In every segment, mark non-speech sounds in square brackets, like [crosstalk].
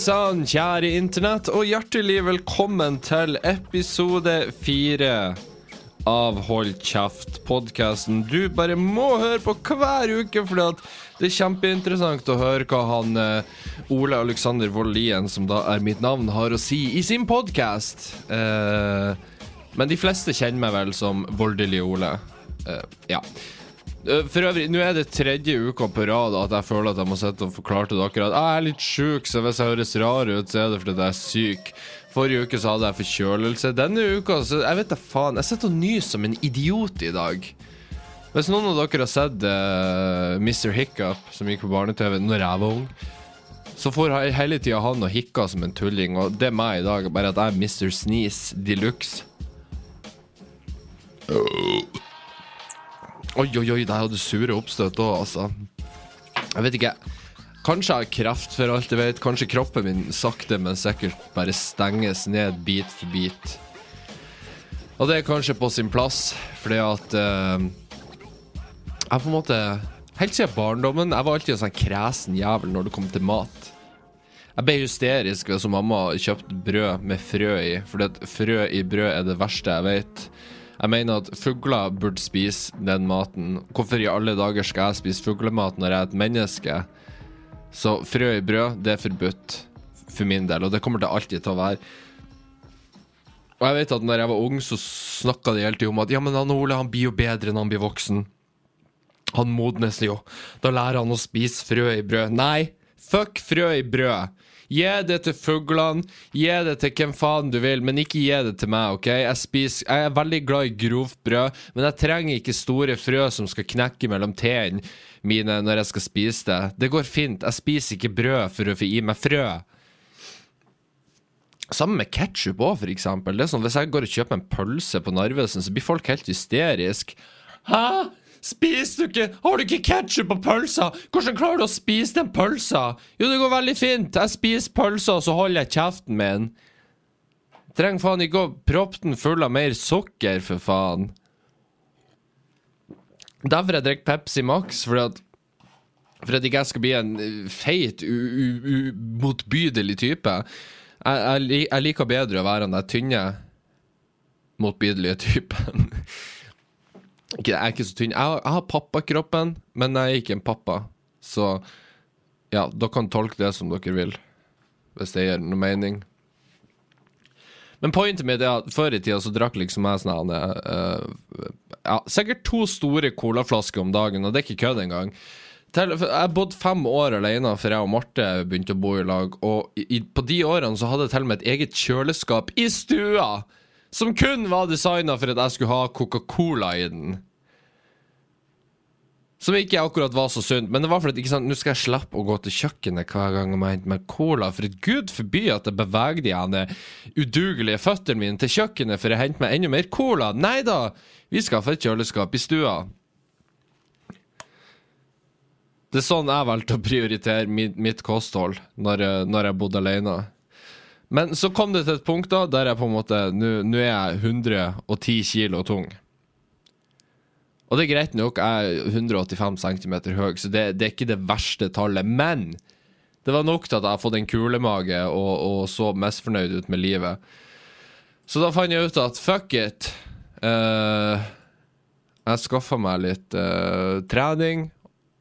Sann, kjære internett, og hjertelig velkommen til episode fire av Hold kjeft-podkasten du bare må høre på hver uke, for det er kjempeinteressant å høre hva han eh, Ole Alexander Voldien, som da er mitt navn, har å si i sin podkast. Eh, men de fleste kjenner meg vel som Voldelig Ole. Eh, ja. Eh, For øvrig, nå er det tredje uka på rad at jeg føler at jeg må sitte og forklare til dere at jeg er litt sjuk, så hvis jeg høres rar ut, så er det fordi jeg er syk. Forrige uke så hadde jeg forkjølelse. Denne uka så Jeg vet da faen. Jeg sitter og nyser som en idiot i dag. Hvis noen av dere har sett uh, Mr. Hiccup, som gikk på barne-TV når jeg var ung, så får hele tida han og hikka som en tulling, og det er meg i dag, bare at jeg er Mr. Sneeze de luxe. Oi, oi, oi, der hadde sure oppstøt òg, altså. Jeg vet ikke. Kanskje jeg har kreft, for alt jeg vet. Kanskje kroppen min sakte, men sikkert bare stenges ned bit for bit. Og det er kanskje på sin plass, fordi at uh, Jeg på en måte Helt siden barndommen Jeg var alltid en sånn kresen jævel når det kom til mat. Jeg ble hysterisk hvis mamma kjøpte brød med frø i, fordi at frø i brød er det verste jeg vet. Jeg mener at fugler burde spise den maten. Hvorfor i alle dager skal jeg spise fuglemat når jeg er et menneske? Så frø i brød, det er forbudt for min del, og det kommer det alltid til å være. Og jeg vet at når jeg var ung, så snakka de hele tiden om at ja, men han Ole han blir jo bedre når han blir voksen. Han modnes jo. Da lærer han å spise frø i brød. Nei, fuck frø i brød. Gi det til fuglene, gi det til hvem faen du vil, men ikke gi det til meg, OK? Jeg, spiser, jeg er veldig glad i grovt brød, men jeg trenger ikke store frø som skal knekke mellom tennene mine når jeg skal spise det. Det går fint. Jeg spiser ikke brød for å få i meg frø. Sammen med ketsjup òg, for eksempel. Det er sånn, hvis jeg går og kjøper en pølse på Narvesen, så blir folk helt hysteriske. Hæ? Spiser du ikke Har du ikke ketsjup på pølsa? Hvordan klarer du å spise den pølsa? Jo, det går veldig fint. Jeg spiser pølsa, og så holder jeg kjeften min. Trenger faen ikke å proppe den full av mer sukker, for faen. Derfor jeg drikker Pepsi Max, fordi at for at ikke jeg skal bli en feit, umotbydelig type. Jeg, jeg, jeg liker bedre å være den der tynne, motbydelige typen. [laughs] Jeg er ikke så tynn. Jeg, har- jeg har pappakroppen, men jeg er ikke en pappa. Så ja, dere kan tolke det som dere vil, hvis det gir noe mening. Men pointet mitt er at før i tida så drakk liksom jeg sånn uh, Ja, sikkert to store colaflasker om dagen, og det er ikke kødd engang. Til, jeg bodde fem år alene før jeg og Marte begynte å bo i lag. Og i- på de årene så hadde jeg til og med et eget kjøleskap i stua! Som kun var designa for at jeg skulle ha Coca-Cola i den. Som ikke akkurat var så sunt, men det var fordi nå skal jeg slippe å gå til kjøkkenet hver gang jeg henter hente meg cola. For gud forby at jeg beveger de ene udugelige føttene mine til kjøkkenet for å hente meg enda mer cola. Nei da, vi skal få et kjøleskap i stua. Det er sånn jeg valgte å prioritere mitt, kosthold når, når jeg bodde alene. Men så kom det til et punkt da der jeg på en måte Nå er jeg 110 kilo tung. Og det er greit nok, jeg er 185 cm høy, så det, det er ikke det verste tallet. Men det var nok til at jeg har fått en kulemage og, og så misfornøyd ut med livet. Så da fant jeg ut at fuck it. Uh, jeg skaffa meg litt uh, trening,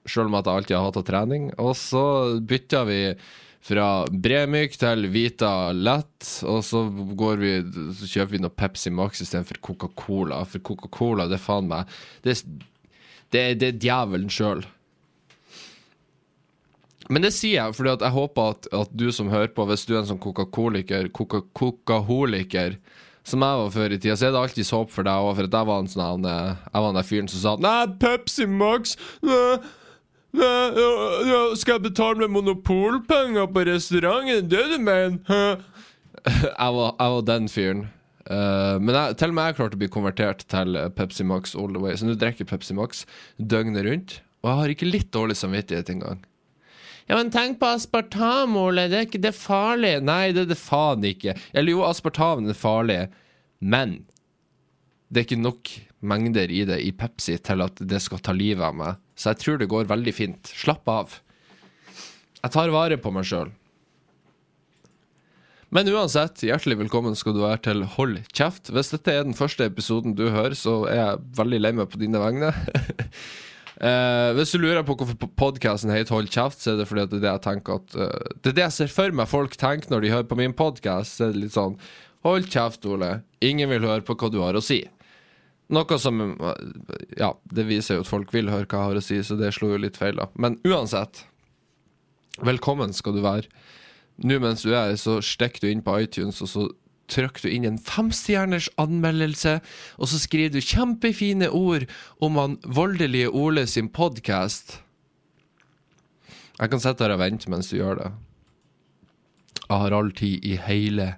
sjøl om at jeg alltid har hata trening. Og så bytta vi fra Bremyk til Vita Lett, og så vi Så kjøper vi noe Pepsi Max istedenfor Coca-Cola. For Coca-Cola, det er faen meg Det, det, det er djevelen sjøl. Men det sier jeg fordi jeg håper at, at du som hører på, hvis du er en sånn Coca-Coliker, Coca- Coca-holiker, som jeg var før i tida, så er det alltid håp for deg òg, for at jeg var en sånn eh, Jeg var den der fyren som sa Nei, Pepsi Max nei, Skal jeg betale med monopolpenger på restauranten? Det du mener? Jeg, var, jeg var den fyren. Uh, men jeg, til og med jeg klarte å bli konvertert til Pepsi Max all the way. Så nå drikker jeg Pepsi Max døgnet rundt. Og jeg har ikke litt dårlig samvittighet engang. Ja, men tenk på aspartam, Ole. Det er ikke det farlige. farlig. Nei, det er det faen ikke. Eller jo, aspartam er farlig, men det er ikke nok mengder i det i Pepsi til at det skal ta livet av meg. Så jeg tror det går veldig fint. Slapp av. Jeg tar vare på meg sjøl. Men uansett, hjertelig velkommen skal du være til Hold kjeft. Hvis dette er den første episoden du hører, så er jeg veldig lei meg på dine vegne. [laughs] eh, hvis du lurer på hvorfor podkasten heter Hold kjeft, så er det fordi det er det jeg tenker at uh, Det er det jeg ser for meg folk tenker når de hører på min podkast. Så er det litt sånn Hold kjeft, Ole. Ingen vil høre på hva du har å si. Noe som Ja, det viser jo at folk vil høre hva jeg har å si, så det slo jo litt feil, da. Men uansett, velkommen skal du være. Nå mens du er her, så stikker du inn på iTunes, og så trykker du inn en femstjerners anmeldelse, og så skriver du kjempefine ord om han voldelige Ole sin podkast. Jeg kan sitte her og vente mens du gjør det. Jeg har all tid i hele,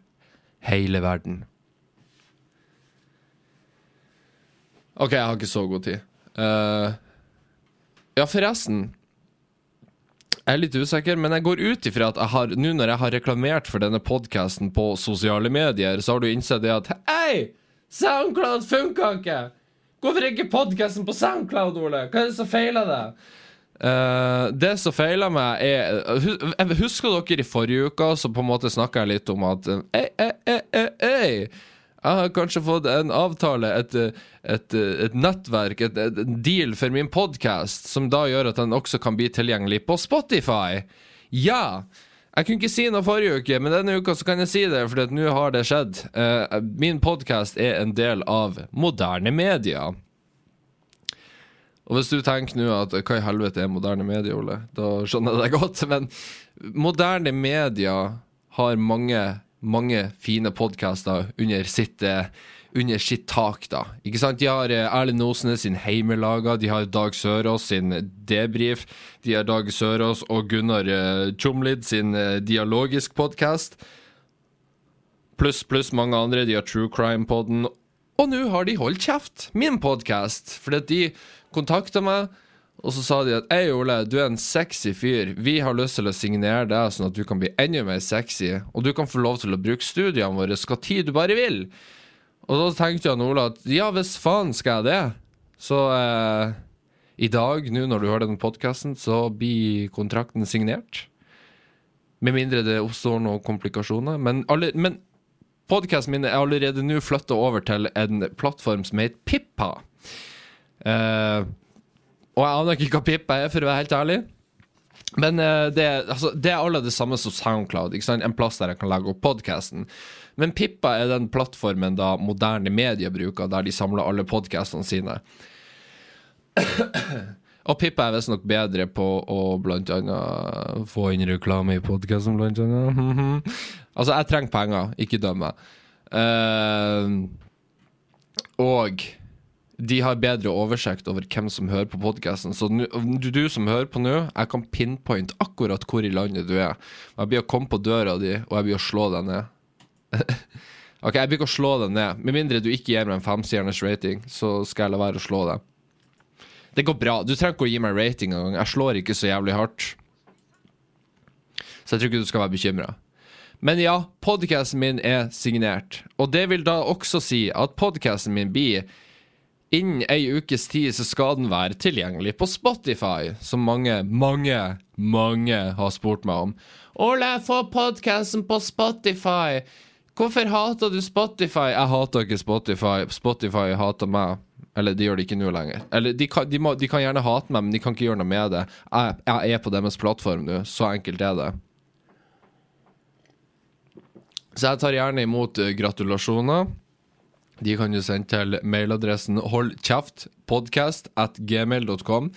hele verden. OK, jeg har ikke så god tid. Uh, ja, forresten. Jeg er litt usikker, men jeg går ut ifra at jeg har nå når jeg har reklamert for denne podkasten på sosiale medier, så har du innsett det at Hei! Soundcloud funka ikke! Hvorfor ikke podkasten på Soundcloud, Ole? Hva er det som feiler deg? Uh, det som feiler meg, er Husker dere i forrige uke så på en måte snakka jeg litt om at Ei, ei, ei, ei, jeg har kanskje fått en avtale, et, et, et nettverk, et, et, deal for min podkast, som da gjør at den også kan bli tilgjengelig på Spotify. Ja! Jeg kunne ikke si noe forrige uke, men denne uka så kan jeg si det, for nå har det skjedd. Uh, min podkast er en del av moderne media. Og hvis du tenker nå at hva i helvete er moderne media, Ole, da skjønner jeg det godt. Men moderne media har mange mange fine podkaster under sitt eh, under sitt tak, da. Ikke sant? De har eh, Erlend Osnes sin Heimelaga, de har Dag Sørås sin Debrif, de har Dag Sørås og Gunnar uh, Tjomlid sin dialogisk podkast. Pluss, pluss mange andre. De har True Crime-poden. Og nå har de holdt kjeft, min podkast, fordi de kontakta meg og så sa de at Ei, Ole, du er en sexy fyr. Vi har lyst til å signere deg sånn at du kan bli enda mer sexy. Og du kan få lov til å bruke studiene våre hva tid du bare vil. Og da tenkte han Ole at ja, hvis faen skal jeg det. Så eh, i dag, nå når du hører den podkasten, så blir kontrakten signert. Med mindre det oppstår noen komplikasjoner. Men, alle, men podkasten min er allerede nå flytta over til en plattform som heter Pippa. Eh, og jeg aner ikke hva Pippa er, for å være helt ærlig. Men uh, det, altså, det, er alle det samme som Soundcloud. En plass der jeg kan legge opp podkasten. Men Pippa er den plattformen da moderne medier bruker, der de samler alle podkastene sine. [coughs] Og Pippa er visstnok bedre på å blant annet få inn reklame i podkasten, blant annet. [laughs] altså, jeg trenger penger, ikke døm meg. Uh, og de har bedre oversikt over hvem som hører på podkasten. Så nu, du, som hører på nå, jeg kan pinpointe akkurat hvor i landet du er. Jeg blir å komme på døra di, og jeg blir å slå deg ned. [laughs] ok, jeg blir ikke å slå deg ned. Med mindre du ikke gir meg en femstjerners rating, så skal jeg la være å slå deg. Det går bra. Du trenger ikke å gi meg rating engang. Jeg slår ikke så jævlig hardt. Så jeg tror ikke du skal være bekymra. Men ja, podkasten min er signert. Og det vil da også si at podkasten min blir Innen ei ukes tid så skal den være tilgjengelig på Spotify, som mange, mange, mange har spurt meg om. Ole, få podkasten på Spotify! Hvorfor hater du Spotify? Jeg hater ikke Spotify. Spotify hater meg. Eller de gjør det ikke nå lenger. Eller de kan, de, må, de kan, gjerne hate meg, men de kan ikke gjøre noe med det. Jeg, jeg er på deres plattform nå. Så enkelt er det. Så jeg tar gjerne imot uh, gratulasjoner. De kan du sende til mailadressen holdkjeftpodcast.gmail.com.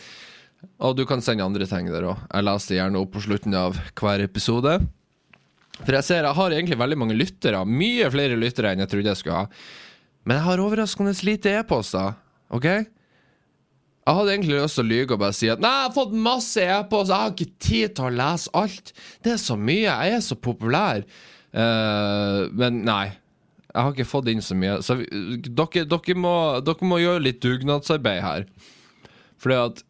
Og du kan sende andre ting der òg. Jeg leser gjerne opp på slutten av hver episode. For jeg ser jeg har egentlig veldig mange lyttere. Mye flere lyttere enn jeg trodde jeg skulle ha. Men jeg har overraskende lite e-poster. OK? Jeg hadde egentlig lyst til å lyge og bare si at Nei, jeg har fått masse e-poster, jeg har ikke tid til å lese alt. Det er så mye, jeg er så populær. Uh, men nei. Jeg har ikke fått inn så mye. Så dere, dere, må, dere må gjøre litt dugnadsarbeid her. Fordi at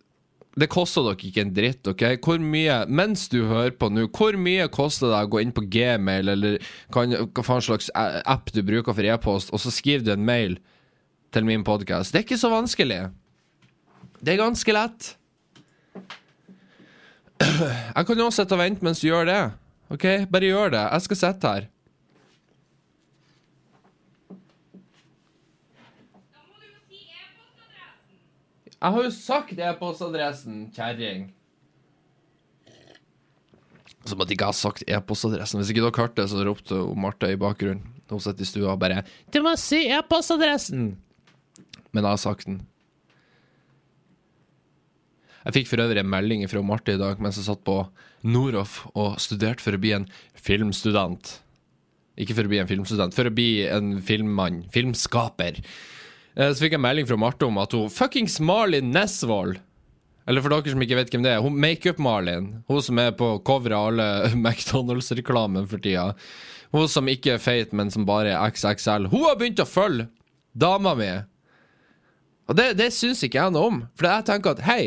det koster dere ikke en dritt, OK? Hvor mye, mens du hører på nå, hvor mye koster det å gå inn på Gmail, eller hva, hva slags app du bruker for e-post, og så skriver du en mail til min podkast? Det er ikke så vanskelig. Det er ganske lett. Jeg kan jo også sitte og vente mens du gjør det. OK? Bare gjør det. Jeg skal sitte her. Jeg har jo sagt e-postadressen, kjerring. Som at jeg ikke har sagt e-postadressen. Hvis ikke dere hørte det, så ropte Marte i bakgrunnen. Hun sitter i stua og bare 'Du må si e-postadressen!' Men jeg har sagt den. Jeg fikk for øvrig en melding fra Marte i dag mens jeg satt på Noroff og studerte for å bli en filmstudent. Ikke for å bli en filmstudent, for å bli en filmmann. Filmskaper. Eh, Så fikk jeg melding fra Marte om at hun fuckings Marlin Nesvold Eller for dere som ikke vet hvem det er, hun Makeup-Marlin. Hun som er på coveret av alle [laughs] McDonald's-reklamen for tida. Hun som ikke er feit, men som bare er XXL. Hun har begynt å følge dama mi. Og det, det syns ikke jeg noe om. For jeg tenker at hei,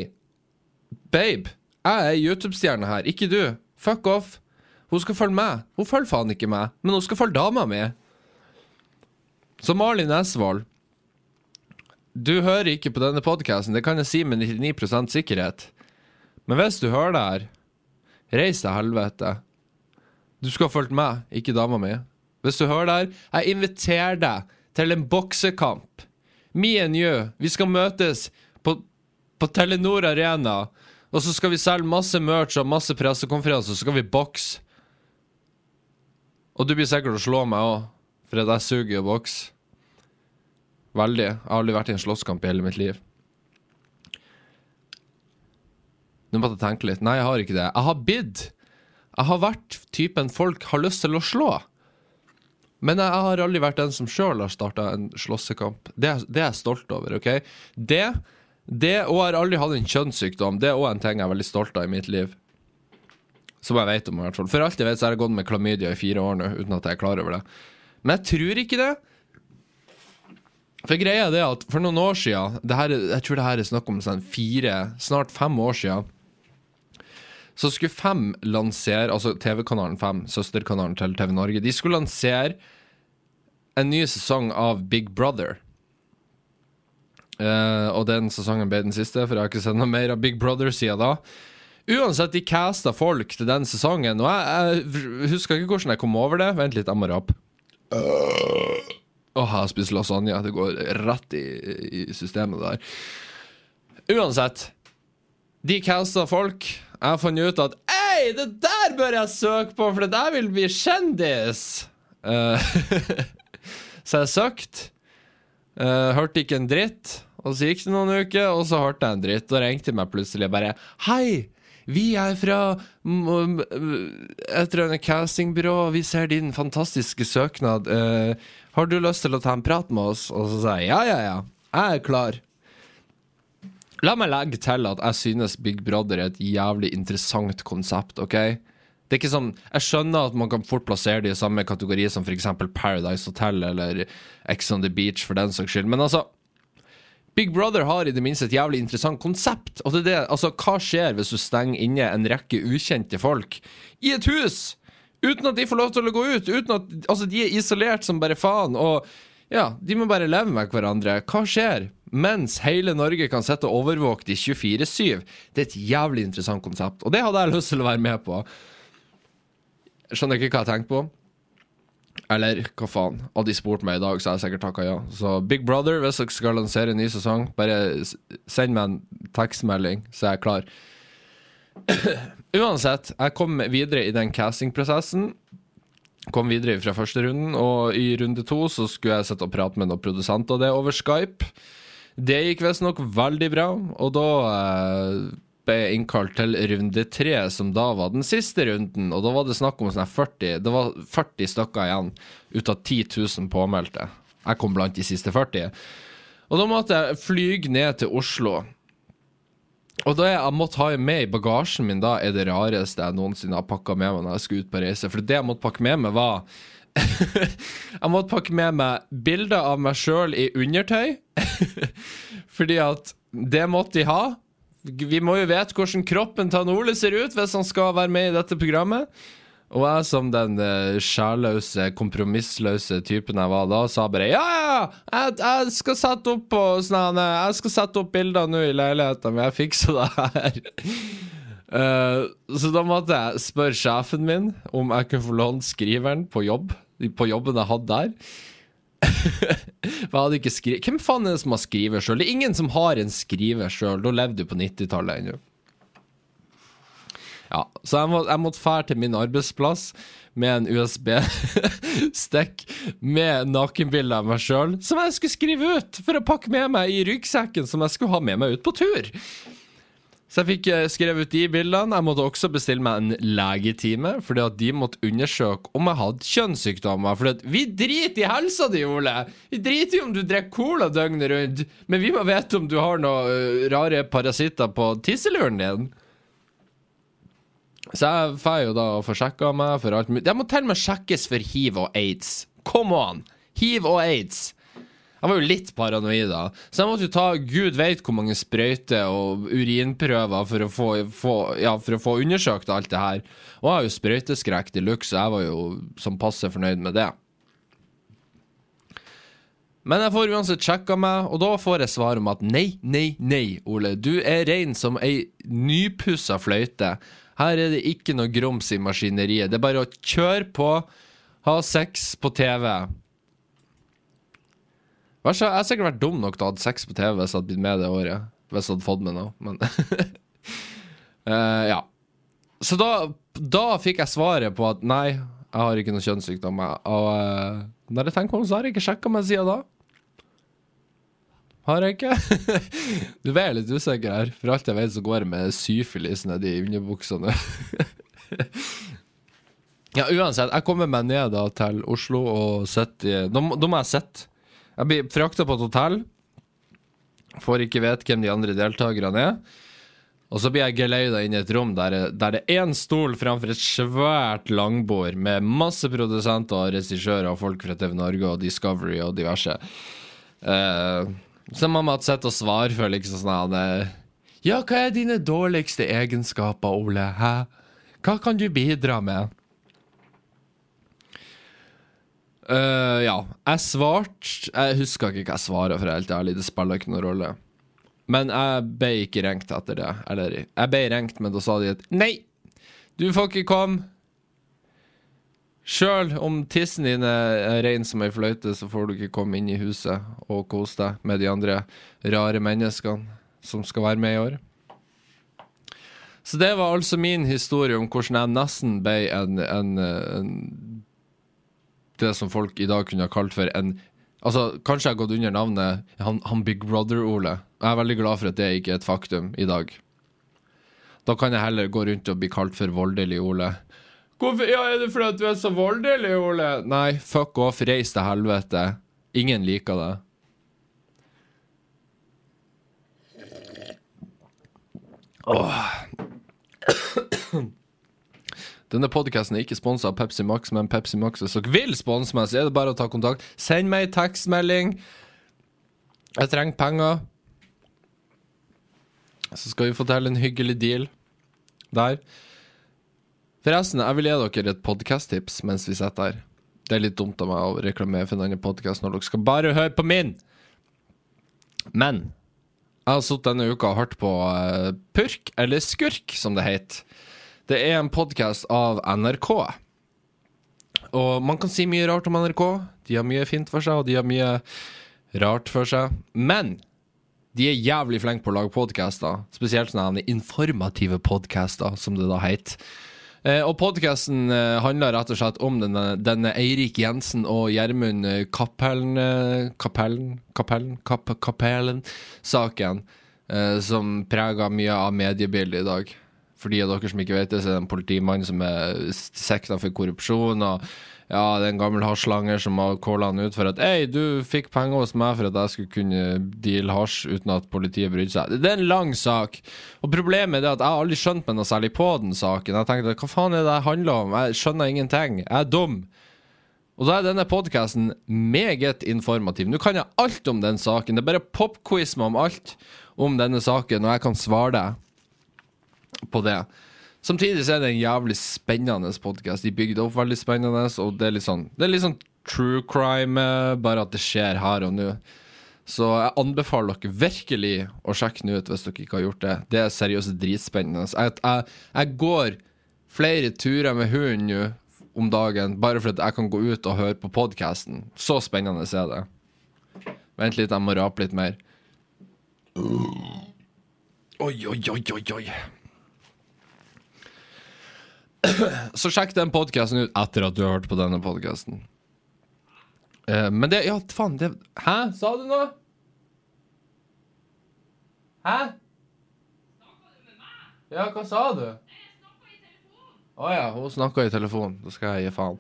babe, jeg er YouTube-stjerne her, ikke du. Fuck off. Hun skal følge meg. Hun følger faen ikke meg, men hun skal følge dama mi. Så Marlin Nesvold, du hører ikke på denne podkasten, det kan jeg si med 99% sikkerhet. Men hvis du hører det her, reis til helvete. Du skal ha fulgt meg, ikke dama mi. Hvis du hører det her, jeg inviterer deg til en boksekamp. Me and you. Vi skal møtes på, på Telenor Arena. Og så skal vi selge masse merch og masse pressekonferanser, så skal vi bokse. Og du blir sikkert å slå meg òg, for jeg suger i å bokse. Veldig. Jeg har aldri vært i en slåsskamp i hele mitt liv. Nå måtte jeg tenke litt. Nei, jeg har ikke det. Jeg har bidd. Jeg har vært typen folk har lyst til å slå. Men jeg har aldri vært den som sjøl har starta en slåssekamp. Det, det er jeg stolt over. ok? Det, det og jeg har aldri hatt en kjønnssykdom. Det er òg en ting jeg er veldig stolt av i mitt liv. Som jeg vet om, i hvert fall. For alt jeg vet, så har jeg gått med klamydia i fire år nå, uten at jeg er klar over det. Men jeg tror ikke det. For greia er det at for noen år siden Jeg tror det her er snakk om sånn fire, snart fem år siden. Så skulle Fem lansere, altså TV-kanalen Fem, søsterkanalen til TV Norge, de skulle lansere en ny sesong av Big Brother. Uh, og den sesongen ble den siste, for jeg har ikke sett noe mer av Big Brother siden da. Uansett, de casta folk til den sesongen, og jeg, jeg husker ikke hvordan jeg kom over det. Vent litt, jeg må rape. Åh, jeg spist lasagne. Det går rett i, i systemet der. Uansett. De casta folk. Jeg har funnet ut at Ei, det der bør jeg søke på, for det der vil bli kjendis! Uh, [laughs] så jeg søkte. Uh, hørte ikke en dritt. Og så gikk det noen uker, og så hørte jeg en dritt. Og ringte meg plutselig bare Hei! Vi er fra mm, mm, et eller annet castingbyrå, og vi ser din fantastiske søknad. Eh, har du lyst til å ta en prat med oss? Og så sier jeg ja, ja, ja. Jeg er klar. La meg legge til at jeg synes Big Brother er et jævlig interessant konsept, OK? Det er ikke sånn, Jeg skjønner at man kan fort plassere det i samme kategori som f.eks. Paradise Hotel eller Ex on the Beach, for den saks skyld. Men altså Big Brother har i det minste et jævlig interessant konsept. Og det er det, altså, Hva skjer hvis du stenger inne en rekke ukjente folk i et hus? Uten at de får lov til å gå ut. Uten at, altså De er isolert som bare faen. Og ja, de må bare leve med hverandre. Hva skjer? Mens hele Norge kan sitte og de 24-7. Det er et jævlig interessant konsept, og det hadde jeg lyst til å være med på. Skjønner ikke hva jeg tenkte på. Eller hva faen. Hadde de spurt meg i dag, så hadde jeg sikkert takka ja. Så Big Brother, hvis dere skal lansere en ny sesong, bare send meg en tekstmelding, så jeg er klar. Uansett, jeg kom videre i den castingprosessen. Kom videre fra første runden, og i runde to så skulle jeg sitte og prate med noen produsenter, og det over Skype. Det gikk visstnok veldig bra, og da eh, ble jeg innkalt til runde tre, som da var den siste runden. Og da var det snakk om sånn 40 Det var 40 stykker igjen ut av 10 000 påmeldte. Jeg kom blant de siste 40. Og da måtte jeg flyge ned til Oslo. Og det jeg måtte ha med i bagasjen min da, er det rareste jeg noensinne har pakka med meg når jeg skulle ut på reise. For det jeg måtte pakke med meg, var [laughs] Jeg måtte pakke med meg bilder av meg sjøl i undertøy. [laughs] Fordi at det måtte de ha. Vi må jo vite hvordan kroppen til Ole ser ut hvis han skal være med i dette programmet. Og jeg som den uh, sjælløse, kompromissløse typen jeg var da, sa bare ja, ja, jeg, jeg skal sette opp på sånn eh, Jeg skal sette opp bilder nå i leiligheten, men jeg fikser det her. uh, [laughs] så da måtte jeg spørre sjefen min om jeg kunne få låne skriveren på jobb, på jobben jeg hadde der. [laughs] Jeg hadde ikke skri Hvem faen er det som har skriver sjøl? Det er ingen som har en skriver sjøl. Da levde du på 90-tallet ennå. Ja, så jeg, må, jeg måtte fære til min arbeidsplass med en USB-stikk med nakenbilde av meg sjøl, som jeg skulle skrive ut for å pakke med meg i ryggsekken som jeg skulle ha med meg ut på tur. Så jeg fikk eh, skrevet ut de bildene. Jeg måtte også bestille meg en legetime, fordi at de måtte undersøke om jeg hadde kjønnssykdommer. At vi driter i helsa di, Ole! Vi driter i om du drikker cola døgnet rundt, men vi må vite om du har noen uh, rare parasitter på tisseluren din. Så jeg får jo da få sjekka meg for alt mulig. Jeg må til og med sjekkes for hiv og aids. Come on! Hiv og aids. Jeg var jo litt paranoid da, så jeg måtte jo ta gud veit hvor mange sprøyter og urinprøver for å få, få, ja, for å få undersøkt alt det her. Og jeg har jo sprøyteskrekk de luxe, så jeg var jo som passe fornøyd med det. Men jeg får uansett sjekka meg, og da får jeg svar om at nei, nei, nei, Ole. Du er rein som ei nypussa fløyte. Her er det ikke noe grums i maskineriet. Det er bare å kjøre på, ha sex på TV. Jeg har sikkert vært dum nok til å ha hatt sex på TV hvis jeg hadde blitt med det året. Hvis jeg hadde fått med noe, men uh, [laughs] Ja. Så da, da fikk jeg svaret på at nei, jeg har ikke noen kjønnssykdom. Og uh, når jeg tenker meg om, så har jeg ikke sjekka meg siden da. Har jeg ikke? [laughs] du er litt usikker her. For alt jeg vet, så går jeg med syfilis nedi underbuksene. [laughs] ja, uansett. Jeg kommer meg ned da til Oslo og sitter da, da må jeg sitte jeg blir frakta på et hotell. Får ikke vite hvem de andre deltakerne er. Og så blir jeg geleida inn i et rom der, der det er én stol framfor et svært langbord med masse produsenter og regissører og folk fra TV Norge og Discovery og diverse. Uh, så man måtte sitte og svare før liksom sånn Ja, hva er dine dårligste egenskaper, Ole? Hæ? Hva kan du bidra med? Uh, ja. Jeg svarte Jeg husker ikke hva jeg svarer, for helt ærlig. Det spiller ikke noen rolle. Men jeg ble ikke ringt etter det. Eller jeg ble ringt, men da sa de at nei, du får ikke komme. Sjøl om tissen din er rein som ei fløyte, så får du ikke komme inn i huset og kose deg med de andre rare menneskene som skal være med i år. Så det var altså min historie om hvordan jeg nesten ble en, en, en det som folk i dag kunne ha kalt for en Altså, Kanskje jeg har gått under navnet han, han Big Brother-Ole. Jeg er veldig glad for at det ikke er et faktum i dag. Da kan jeg heller gå rundt og bli kalt for voldelig Ole. Hvorfor, ja, Er det fordi at du er så voldelig, Ole? Nei, fuck off, reis til helvete. Ingen liker det. Åh. Denne podkasten er ikke sponsa av Pepsi Max, men Pepsi Max hvis dere vil sponse meg, så er det bare å ta kontakt. Send meg en tekstmelding. Jeg trenger penger. Så skal vi få til en hyggelig deal der. Forresten, jeg vil gi dere et podkast-tips mens vi sitter her. Det er litt dumt av meg å reklamere for en annen podkast når dere skal bare høre på min. Men jeg har sittet denne uka og hørt på uh, Purk, eller Skurk, som det heter. Det er en podkast av NRK. Og man kan si mye rart om NRK. De har mye fint for seg, og de har mye rart for seg. Men de er jævlig flinke på å lage podkaster. Spesielt sånne informative podkaster, som det da heter. Eh, og podkasten eh, handler rett og slett om denne, denne Eirik Jensen og Gjermund Kapellen Kapellen Cappelen Kap, Cappelen-saken, som preger mye av mediebildet i dag. For de av dere som ikke vet det, så er det en politimann som er sikta for korrupsjon. og ja, det er en gammel hasjlanger som har calla han ut for at Ei, du fikk penger hos meg for at jeg skulle kunne deale hasj uten at politiet brydde seg. Det er en lang sak. Og problemet er at jeg har aldri skjønt meg noe særlig på den saken. Jeg tenkte hva faen er det det handler om? Jeg skjønner ingenting. Jeg er dum. Og da er denne podkasten meget informativ. Nå kan jeg alt om den saken. Det er bare popquiz meg om alt om denne saken, og jeg kan svare deg på det. Samtidig så er det en jævlig spennende podkast. De bygde opp veldig spennende, og det er litt sånn Det er litt sånn true crime, bare at det skjer her og nå. Så jeg anbefaler dere virkelig å sjekke den ut hvis dere ikke har gjort det. Det er seriøst dritspennende. Jeg, jeg, jeg går flere turer med hunden nå om dagen bare for at jeg kan gå ut og høre på podkasten. Så spennende er det. Vent litt, jeg må rape litt mer. Oi, oi, oi, oi, oi. [clears throat] Så sjekk den podkasten ut etter at du har hørt på denne podkasten. Eh, men det Ja, faen, det Hæ? Sa du noe? Hæ? Ja, hva sa du? Å ja, hun snakka i telefon. Da skal jeg gi faen.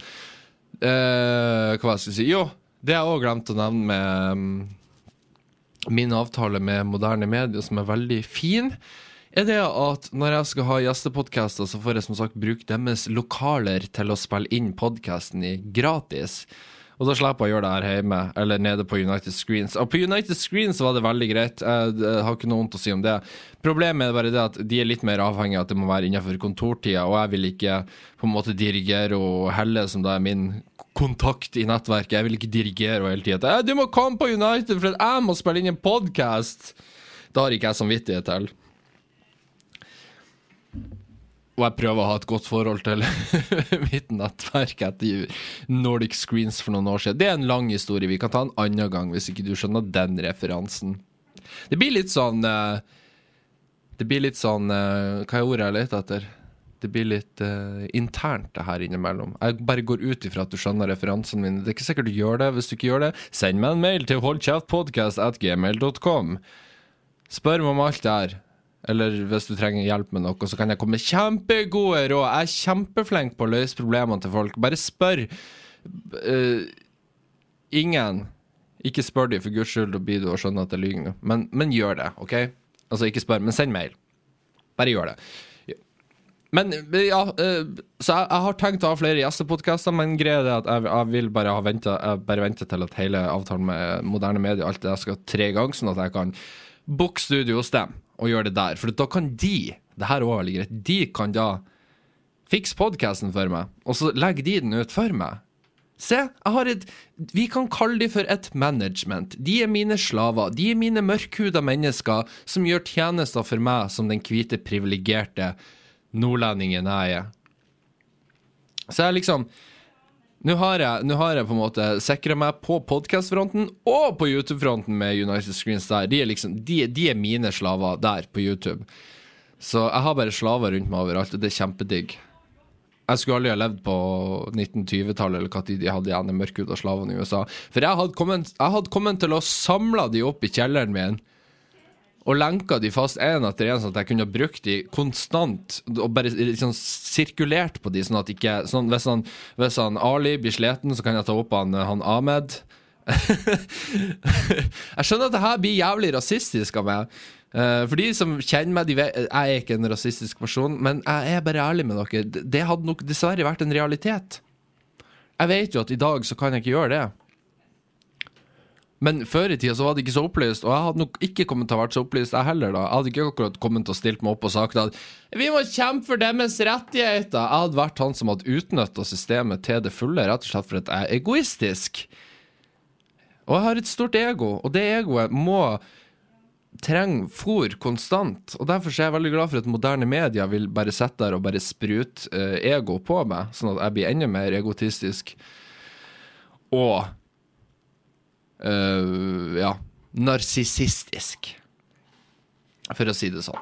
Eh, hva skal jeg si? Jo, det jeg òg glemt å nevne med um, min avtale med moderne medier, som er veldig fin, er det at når jeg skal ha gjestepodkaster, så får jeg som sagt bruke deres lokaler til å spille inn podkasten i gratis. Og da slipper jeg å gjøre det her hjemme, eller nede på United Screens. Og på United Screens var det veldig greit, jeg, har ikke noe vondt å si om det. Problemet er bare det at de er litt mer avhengig av at det må være innenfor kontortida, og jeg vil ikke på en måte dirigere og Helle, som da er min kontakt i nettverket, jeg vil ikke dirigere og hele tida. 'Du må komme på United, for jeg må spille inn en podkast!' Det har ikke jeg samvittighet til. Og jeg prøver å ha et godt forhold til [laughs] mitt nettverk etter Nordic Screens for noen år siden. Det er en lang historie. Vi kan ta en annen gang, hvis ikke du skjønner den referansen. Det blir litt sånn eh, Det blir litt sånn eh, Hva er ordet jeg leter etter? Det blir litt uh, internt, det her innimellom. Jeg bare går ut ifra at du skjønner referansen min. Det er ikke sikkert du gjør det. Hvis du ikke gjør det, send meg en mail til holdkjeftpodkast.gmail.com. Spør meg om alt det her. Eller hvis du trenger hjelp med noe, så kan jeg komme med kjempegode råd. Jeg er kjempeflink på å løse problemene til folk. Bare spør. Uh, ingen Ikke spør de, for guds skyld, da blir du å skjønne at jeg lyver nå. Men, men, gjør det, OK? Altså, ikke spør, men send mail. Bare gjør det. Men ja, uh, så jeg, jeg, har tenkt å ha flere gjestepodkaster, men greia er at jeg, jeg vil bare ha ventet, bare vente til at hele avtalen med moderne medier alt det der skal tre ganger, sånn at jeg kan booke studio hos dem og gjøre det der. For da kan de, det her er veldig greit, de kan da fikse podkasten for meg, og så legger de den ut for meg. Se, jeg har et Vi kan kalle de for et management. De er mine slaver. De er mine mørkhuda mennesker som gjør tjenester for meg som den hvite, privilegerte nordlendingen jeg er. Så jeg liksom nå har, jeg, nå har jeg på en måte sikra meg på podkast-fronten og på YouTube-fronten med United Screens der. De er, liksom, de, de er mine slaver der på YouTube. Så jeg har bare slaver rundt meg overalt, og det er kjempedigg. Jeg skulle aldri ha levd på 1920-tallet eller hva tid de hadde igjen de mørkhuda slavene i USA. For jeg hadde kommet, jeg hadde kommet til å samle de opp i kjelleren min og lenka de fast én etter én, sånn at jeg kunne brukt de konstant. Og bare liksom sirkulert på de, sånn at ikke sånn, hvis, han, hvis han Ali blir sliten, så kan jeg ta opp han, han Ahmed. [laughs] jeg skjønner at det her blir jævlig rasistisk av meg. Uh, for de som kjenner meg, de vet, jeg er ikke en rasistisk person, men jeg er bare ærlig med dere. Det hadde nok dessverre vært en realitet. Jeg vet jo at i dag så kan jeg ikke gjøre det. Men før i tida så var det ikke så opplyst, og jeg hadde nok ikke kommet til å vært så opplyst, jeg heller. da Jeg hadde ikke akkurat kommet til å stilt meg opp og sagt at vi må kjempe for deres rettigheter. Jeg hadde vært han som hadde utnytta systemet til det fulle, rett og slett for at jeg er egoistisk. Og jeg har et stort ego, og det egoet må trenge fôr konstant. Og Derfor er jeg veldig glad for at moderne media vil bare sitte der og bare sprute uh, ego på meg, sånn at jeg blir enda mer egotistisk. Og uh, ja, narsissistisk. For å si det sånn.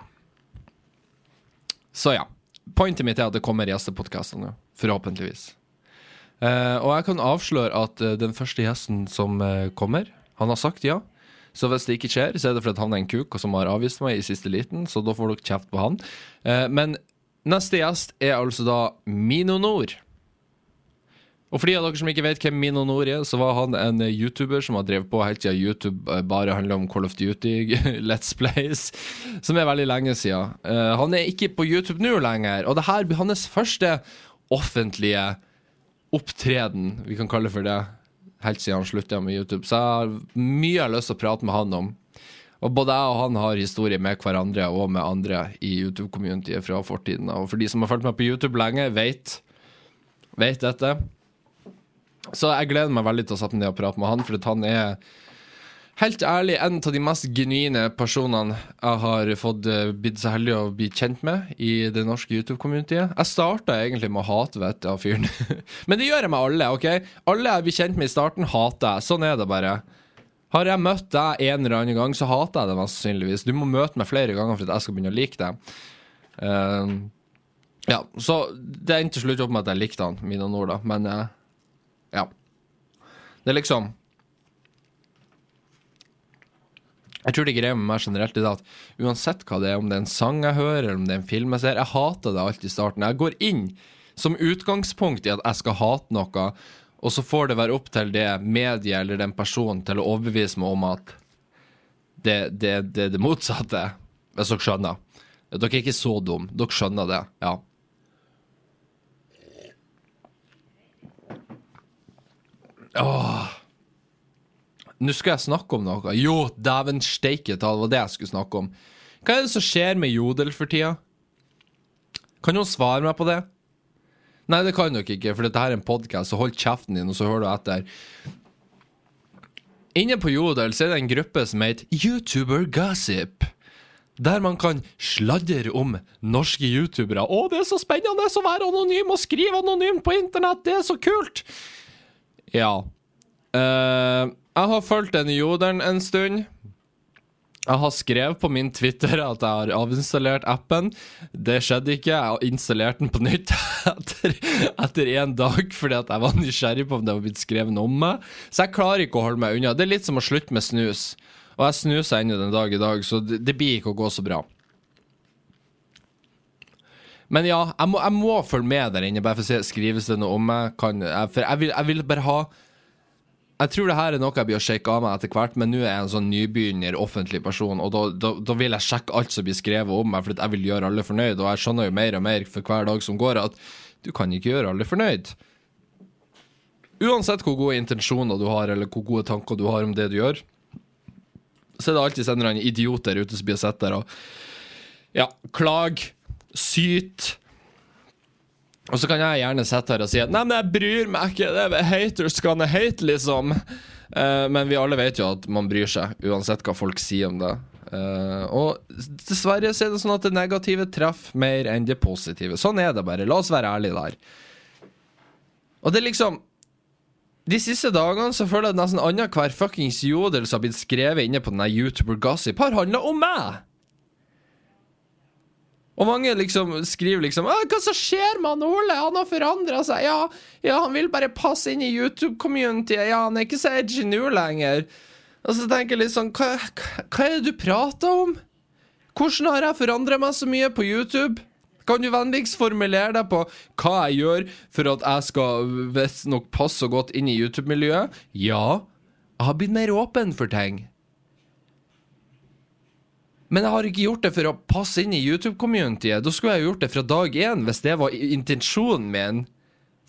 Så ja. Pointet mitt er at det kommer gjestepodkaster nå. Forhåpentligvis. Uh, og jeg kan avsløre at uh, den første gjesten som uh, kommer, han har sagt ja. Så hvis det ikke skjer, så er det fordi han er en kuk og som har avvist meg i siste liten, så da får dere kjeft på han. men neste gjest er altså da Mino Nord. Og for de av dere som ikke vet hvem Mino Nord er, så var han en YouTuber som har drevet på helt siden YouTube bare handler om Call of Duty, [laughs] Let's Plays, som er veldig lenge siden. Uh, han er ikke på YouTube nå lenger, og det her blir hans første offentlige opptreden, vi kan kalle det for det, helt siden han slutta med YouTube. Så jeg har mye jeg har lyst til å prate med han om. Og både jeg og han har historie med hverandre og med andre i YouTube-communityet fra fortiden. Og for de som har fulgt meg på YouTube lenge, vet, vet dette. Så jeg gleder meg veldig til å sette meg ned og prate med han, for han er helt ærlig en av de mest genuine personene jeg har fått uh, blitt så heldig å bli kjent med i det norske YouTube-communityet. Jeg starta egentlig med å hate vettet av fyren. [laughs] Men det gjør jeg med alle. ok? Alle jeg blir kjent med i starten, hater jeg. Sånn er det bare. Har jeg møtt deg en eller annen gang, så hater jeg deg mest sannsynligvis. Du må møte meg flere ganger for at jeg skal begynne å like deg. Uh, ja, så det endte til slutt opp med at jeg likte han, Mina Nord, da. Men uh, ja. Det er liksom Jeg tror det greia med meg generelt er at uansett hva det er, om det er en sang jeg hører, eller om det er en film jeg ser, jeg hater det alltid i starten. Jeg går inn som utgangspunkt i at jeg skal hate noe, og så får det være opp til det mediet eller den personen til å overbevise meg om at det er det, det, det, motsatte, hvis dere skjønner. Dere er ikke så dumme. Dere skjønner det, ja. Åh. Nå skal jeg snakke om noe. Jo, dæven steike ta, det var det jeg skulle snakke om. Hva er det som skjer med Jodel for tida? Kan noen svare meg på det? Nei, det kan dere ikke, for dette her er en podkast, så hold kjeften din, og så hører du etter. Inne på Jodel så er det en gruppe som heter YouTuber Gossip. Der man kan sladre om norske youtubere. Å, det er så spennende å være anonym og skrive anonymt på internett! Det er så kult! Ja. Uh, jeg har fulgt den jodelen en stund. Jeg har skrevet på min Twitter at jeg har avinstallert appen. Det skjedde ikke. Jeg har installert den på nytt [laughs] etter, etter en dag fordi at jeg var nysgjerrig på om det var blitt skrevet om meg. Så jeg klarer ikke å holde meg unna. Det er litt som å slutte med snus. Og jeg snuser ennå den dag i dag, så det, det, blir ikke å gå så bra. Men ja, jeg må, jeg må følge med der inne, bare for å se skrives det noe om meg. For jeg vil, jeg vil bare ha jeg tror det her er noe jeg blir å sjekke av meg etter hvert, men nå er jeg en sånn nybegynner, offentlig person, og da, da, da, vil jeg sjekke alt som blir skrevet om meg, for jeg vil gjøre alle fornøyd, og jeg skjønner jo mer og mer for hver dag som går, at du kan ikke gjøre alle fornøyd. Uansett hvor gode intensjoner du har, eller hvor gode tanker du har om det du gjør, så er det alltid en eller annen idiot der ute som blir sett der og ja, klag, syt og så kan jeg gjerne sitte her og si at Nei, men jeg bryr meg ikke, det er haters gonna hate, liksom. Uh, men vi alle vet jo at man bryr seg, uansett hva folk sier om det. Uh, og dessverre så er det sånn at det negative treffer mer enn det positive. Sånn er det bare. La oss være ærlige der. Og det er liksom De siste dagene så føler jeg at nesten annenhver fuckings jodel som har blitt skrevet inne på denne YouTuber Gossip, har handla om meg! Og mange liksom skriver liksom 'Hva som skjer med han Ole? Han har forandra seg.' Ja, ja, han vil bare passe inn i YouTube-communityet. Ja, han er ikke så edgy nå lenger. Og så tenker jeg litt sånn hva, hva, er det du prater om? Hvordan har jeg forandra meg så mye på YouTube? Kan du vennligst formulere deg på hva jeg gjør for at jeg skal visstnok passe godt inn i YouTube-miljøet? Ja, jeg har blitt mer åpen for ting. Men jeg har ikke gjort det for å passe inn i YouTube-communityet. Da skulle jeg gjort det fra dag én, hvis det var intensjonen min.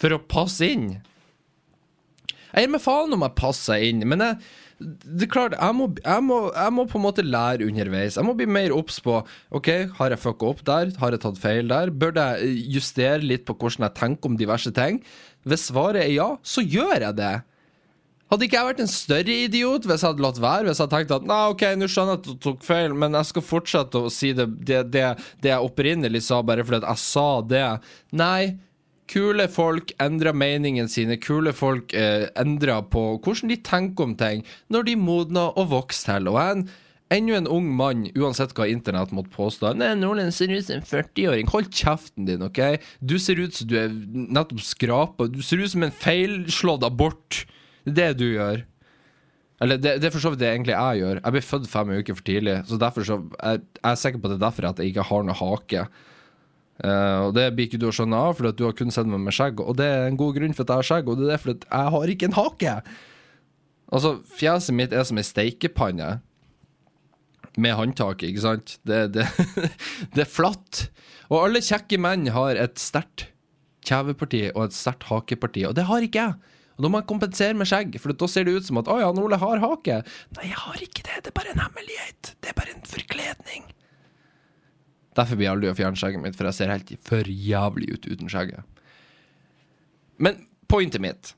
For å passe inn. Jeg gir meg faen om jeg passer inn, men jeg, det er klart, jeg må, jeg, må, jeg må, på en måte lære underveis. Jeg må bli mer obs på OK, har jeg fucka opp der? Har jeg tatt feil der? Bør jeg justere litt på hvordan jeg tenker om diverse ting? Hvis svaret er ja, så gjør jeg det. Hadde ikke jeg vært en større idiot hvis jeg hadde latt være? Hvis jeg hadde tenkt at nei, ok, nå skjønner jeg at du tok feil, men jeg skal fortsette å si det, det, det, det jeg opprinnelig sa, bare fordi jeg sa det. Nei, kule folk endrer meningen sine. Kule folk eh, endrer på hvordan de tenker om ting, når de modner og vokser til. Og en Enda en ung mann, uansett hva internett måtte påstå. Nei, Nordland ser ut som en 40-åring. Hold kjeften din, OK? Du ser ut som du er nettopp skrapa. Du ser ut som en feilslått abort. Det du gjør. Eller det, det er for så vidt det egentlig jeg gjør. Jeg ble født fem uker for tidlig, så derfor så jeg, jeg er sikker på at det er derfor at jeg ikke har noe hake. Uh, og Det blir ikke du å skjønne av, for du har kun sett meg med skjegg. Og det er en god grunn for at jeg har skjegg, og det er fordi jeg har ikke en hake. Altså, Fjeset mitt er som ei steikepanne med håndtak, ikke sant? Det, det, [laughs] det er flatt. Og alle kjekke menn har et sterkt kjeveparti og et sterkt hakeparti, og det har ikke jeg. Og Da må jeg kompensere med skjegg, for da ser det ut som at 'Å ja, Ole har hake'. Nei, jeg har ikke det. Det er bare en hemmelighet. Det er bare en forkledning. Derfor blir jeg aldri å fjerne skjegget mitt, for jeg ser helt for jævlig ut uten skjegget. Men pointet mitt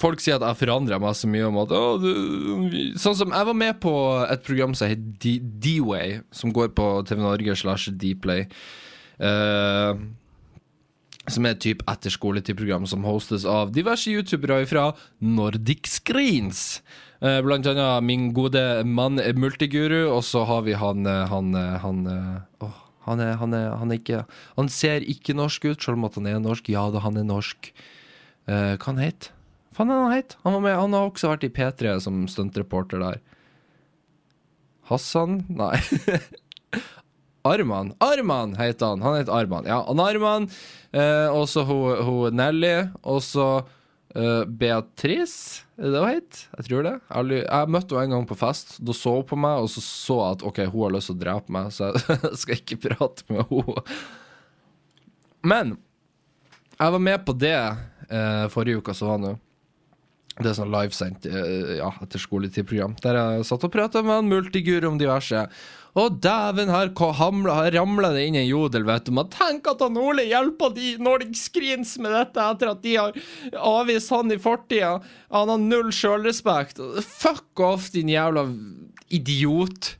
folk sier at jeg forandrer meg så mye om at Sånn som jeg var med på et program som heter D-Way, som går på TV Norge slash Dplay. Uh, som er et type etterskoletid-program som hostes av diverse youtubere fra Nordic Screens. Eh, blant annet min gode mann eh, Multiguru, og så har vi han eh, Han, han oh, han, er, han, er, han er ikke Han ser ikke norsk ut, selv om at han er norsk. Ja da, han er norsk. Uh, hva han het han het? Han, var med, han har også vært i P3 som stuntreporter der. Hassan? Nei. [laughs] Arman. Arman heter han. Han heter Arman. Ja, han Arman. Eh, og så Nelly. Og så eh, Beatrice, er det hun het? Jeg tror det. Jeg, jeg møtte henne en gang på fest. Da så hun på meg, og så så at ok, hun har lyst til å drepe meg, så jeg [laughs] skal ikke prate med henne. Men jeg var med på det eh, forrige uka så var nå. Det er sånn livesendt eh, ja, etter skoletid-program. Der jeg satt og prata med en multigur om diverse. Og dæven, her ramla det inn en jodel, vet du. Man tenker at han Ole hjelper de Nordic Screens med dette etter at de har avvist han i fortida. Han har null sjølrespekt. Fuck off, din jævla idiot.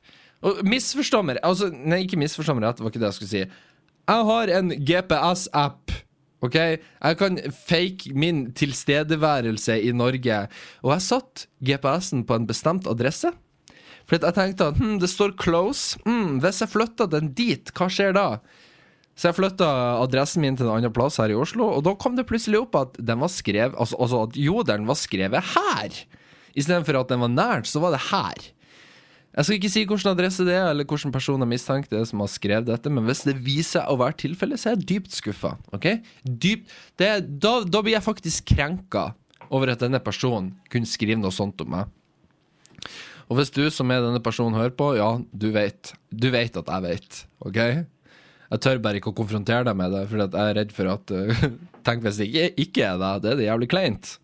Og misforstå meg altså, Nei, ikke misforstå meg rett, det var ikke det jeg skulle si. Jeg har en GPS-app. Ok, Jeg kan fake min tilstedeværelse i Norge. Og jeg satt GPS-en på en bestemt adresse. For jeg tenkte at hm, det står 'close'. Mm, hvis jeg flytter den dit, hva skjer da? Så jeg flytta adressen min til en annen plass her i Oslo, og da kom det plutselig opp at den var skrevet Altså, altså at jodelen var skrevet her. Istedenfor at den var nært, så var det her. Jeg skal ikke si hvilken adresse det er, eller hvilken person jeg mistenker det er som har skrevet dette, men hvis det viser seg å være tilfellet, så er jeg dypt skuffa. Okay? Da, da blir jeg faktisk krenka over at denne personen kunne skrive noe sånt om meg. Og hvis du som er denne personen hører på, ja, du vet. Du vet at jeg vet, OK? Jeg tør bare ikke å konfrontere deg med det, for jeg er redd for at uh, [laughs] Tenk hvis det ikke er deg. Det er det jævlig kleint.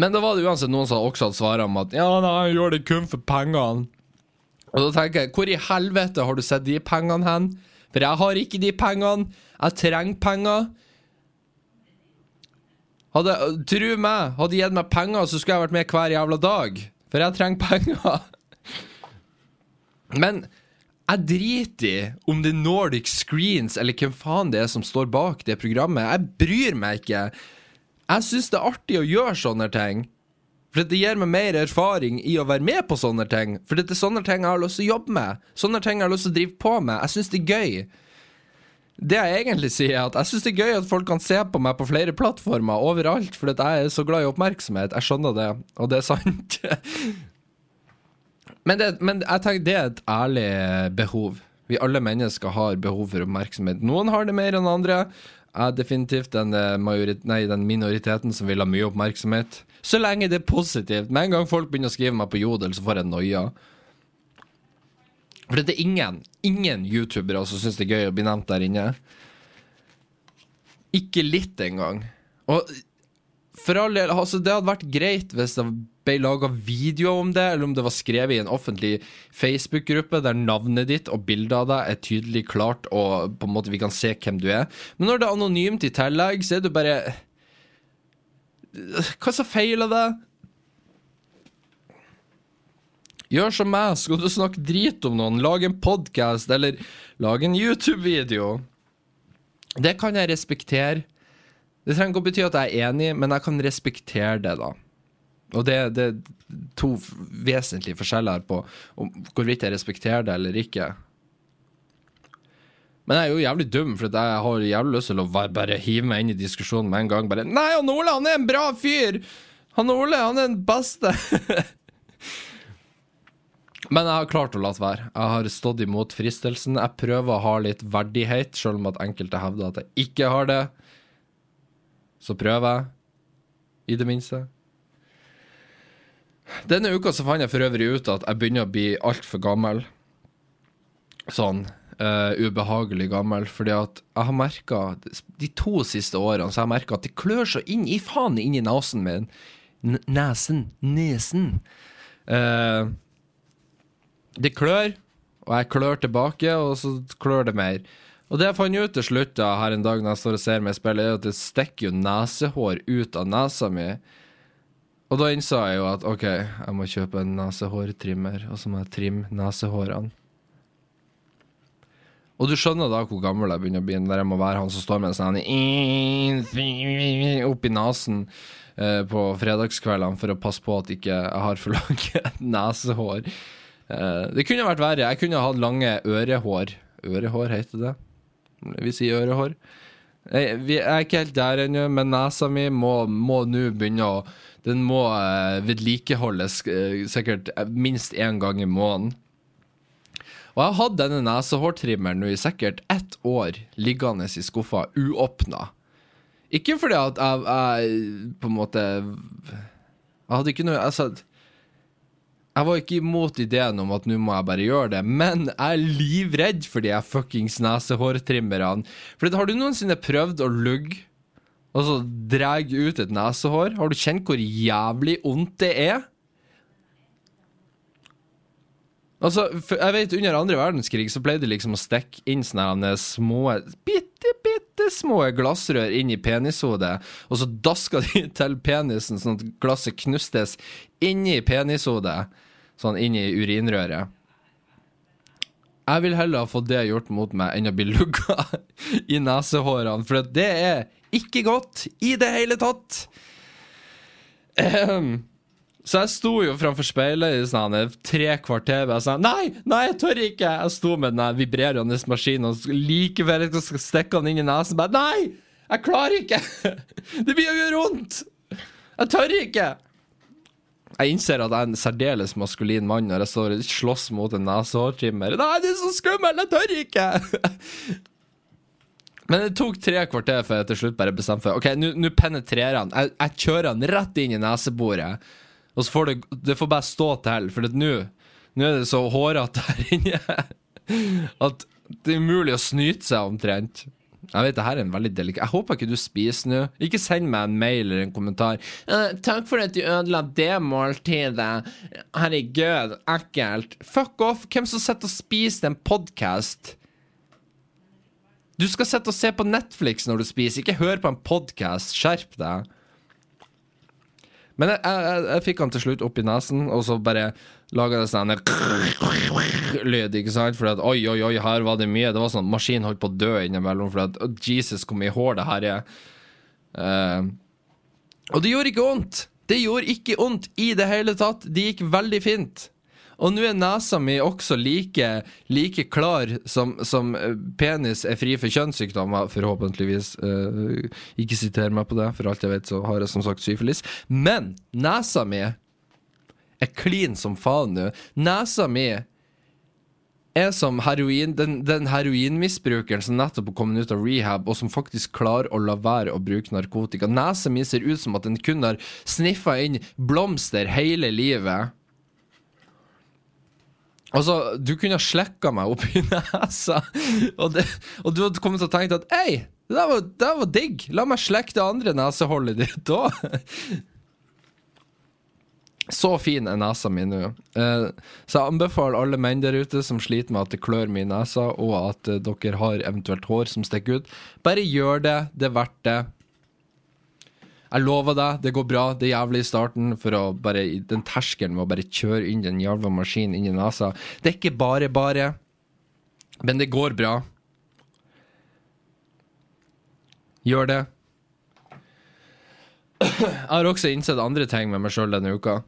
Men da var det uansett noen som også hadde svart om at ja, nei, jeg gjør det kun for pengene. Og da tenker jeg, hvor i helvete har du sett de pengene hen? For jeg har ikke de pengene. Jeg trenger penger. Hadde, tru meg, hadde de gitt meg penger, så skulle jeg vært med hver jævla dag. For jeg trenger penger. Men jeg driter i om det er Nordic Screens eller hvem faen det er som står bak det programmet. Jeg bryr meg ikke. Jeg syns det er artig å gjøre sånne ting. For det gir meg mer erfaring i å være med på sånne ting. For det er sånne ting jeg har lyst til å jobbe med. Sånne ting jeg har lyst til å drive på med. Jeg syns det er gøy. Det jeg egentlig sier, er at jeg syns det er gøy at folk kan se på meg på flere plattformer overalt, fordi jeg er så glad i oppmerksomhet. Jeg skjønner det, og det er sant. [laughs] men, det, men jeg tenker det er et ærlig behov. Vi alle mennesker har behov for oppmerksomhet. Noen har det mer enn andre. Er definitivt den, eh, nei, den minoriteten som vil ha mye oppmerksomhet. Så lenge det er positivt. Med en gang folk begynner å skrive meg på Jodel, så får jeg noia. For det er ingen, ingen youtubere som syns det er gøy å bli nevnt der inne. Ikke litt engang. Og for all del, altså det hadde vært greit hvis det ble laga video om det, eller om det var skrevet i en offentlig Facebook-gruppe der navnet ditt og bildet av deg er tydelig klart, og på en måte vi kan se hvem du er. Men når det er anonymt i tillegg, så er det bare Hva som feiler deg? Gjør som meg, skal du snakke drit om noen, lag en podkast eller lag en YouTube-video. Det kan jeg respektere. Det trenger ikke å bety at jeg er enig, men jeg kan respektere det, da. Og det, det er to vesentlige forskjeller på om hvorvidt jeg respekterer det eller ikke. Men jeg er jo jævlig dum, for jeg har jævlig lyst til å bare, hive meg inn i diskusjonen med en gang. Bare Nei, han Ole, han er en bra fyr! Han Ole, han er den beste! [laughs] Men jeg har klart å la være. Jeg har stått imot fristelsen. Jeg prøver å ha litt verdighet, selv om at enkelte hevder at jeg ikke har det. Så prøver jeg, i det minste. Denne uka så fant jeg for øvrig ut at jeg begynner å bli altfor gammel. Sånn uh, ubehagelig gammel. Fordi at jeg har merka De to siste årene så har jeg merka at det klør så inn i faen inn i nesen min. N nesen. Nesen. Uh, det klør, og jeg klør tilbake, og så klør det mer. Og det jeg fant ut til slutt da, her en dag når jeg står og ser meg i speilet, er at det stikker jo nesehår ut av nesa mi. Og da innså jeg jo at OK, jeg må kjøpe en nesehårtrimmer, og så må jeg trimme nesehårene. Og du skjønner da hvor gammel jeg begynner å bli, der jeg må være han som står med en sånn opp i nesen eh, på fredagskveldene for å passe på at ikke jeg har for lange [laughs] nesehår. Eh, det kunne vært verre. Jeg kunne hatt lange ørehår. Ørehår, heter det? Vi sier ørehår. Jeg, vi er ikke helt der ennå, men nesa mi må nå begynne å Den må eh, vedlikeholdes eh, sikkert minst én gang i måneden. Og jeg har hatt denne nesehårtrimmeren i sikkert ett år liggende i skuffa uåpna. Ikke fordi at jeg, jeg på en måte Jeg hadde ikke noe altså, Jeg var ikke imot ideen om at nå må jeg bare gjøre det, men jeg er livredd for de fuckings nesehårtrimmerne. For har du noensinne prøvd å lugge og så drar ut et nesehår? Har du kjent hvor jævlig vondt det er? Altså, jeg vet Under andre verdenskrig så pleide de liksom å stikke inn sånne små bitte, bitte små glassrør inn i penishodet, og så daska de [laughs] til penisen sånn at glasset knustes inni penishodet, sånn inn i urinrøret. Jeg vil heller ha fått det gjort mot meg enn å bli [laughs] lugga i nesehårene, for det er ikke godt i det hele tatt. Um, så jeg sto jo framfor speilet i sånn tre kvarter og sa nei, nei, jeg tør ikke. Jeg sto med den vibrerende maskinen og like før stikke den inn i nesen, bare nei, jeg klarer ikke. [laughs] Det blir gjøre vondt. Jeg tør ikke. Jeg innser at jeg er en særdeles maskulin mann når jeg står og slåss mot en nesehårtrimmer. Nei, det er så skummelt, jeg tør ikke. [laughs] Men det tok tre kvarter før jeg til slutt bare bestemte for Ok, nå penetrerer han. Jeg, jeg kjører han rett inn i neseboret. Og så får det, det får bare stå til, for nå er det så hårete her inne [laughs] at det er umulig å snyte seg omtrent. Jeg vet, det her er en veldig delikat Jeg håper ikke du spiser nå. Ikke send meg en mail eller en kommentar. Uh, 'Takk for at du ødela det måltidet. Herregud, ekkelt.' Fuck off. Hvem som sitter og spiser en podkast? Du skal sitte og se på Netflix når du spiser, ikke hør på en podkast. Skjerp deg. Men jeg, jeg, jeg, fikk han til slutt opp i nesen, og så bare laga det sånn lyd, ikke sant? For at oi, oi, oi, her var det mye. Det var sånn maskinen holdt på å dø innimellom, for at oh, Jesus, hvor mye hår det her er. Uh, og det gjorde ikke vondt. Det gjorde ikke vondt i det hele tatt. Det gikk veldig fint. Og nå er nesa mi også like, like klar som, som, eh, penis er fri for kjønnssykdommer, forhåpentligvis. Uh, ikke siter meg på det, for alt jeg vet, så har jeg som sagt syfilis. Men nesa mi er clean som faen nå. Nesa mi er som heroin, den, den heroinmisbrukeren som nettopp har kommet ut av rehab, og som faktisk klarer å la være å bruke narkotika. Nesa mi ser ut som at den kun har sniffa inn blomster hele livet. Altså, du kunne ha slekka meg opp i [laughs] nesa, og, det, og, du hadde kommet til å tenke at Ei, det var, det var digg! La meg slekke det andre neseholdet ditt òg. [laughs] Så fin er nesa mi nå. Eh, så jeg anbefaler alle menn der ute som sliter med at det klør mye i nesa, og at eh, dere har eventuelt hår som stikker ut, bare gjør det. Det er verdt det. Jeg lover deg, det går bra. Det er jævlig i starten. For å bare, Den terskelen med å bare kjøre inn den jævla maskinen inn i nesa Det er ikke bare bare, men det går bra. Gjør det. Jeg har også innsett andre ting med meg sjøl denne uka.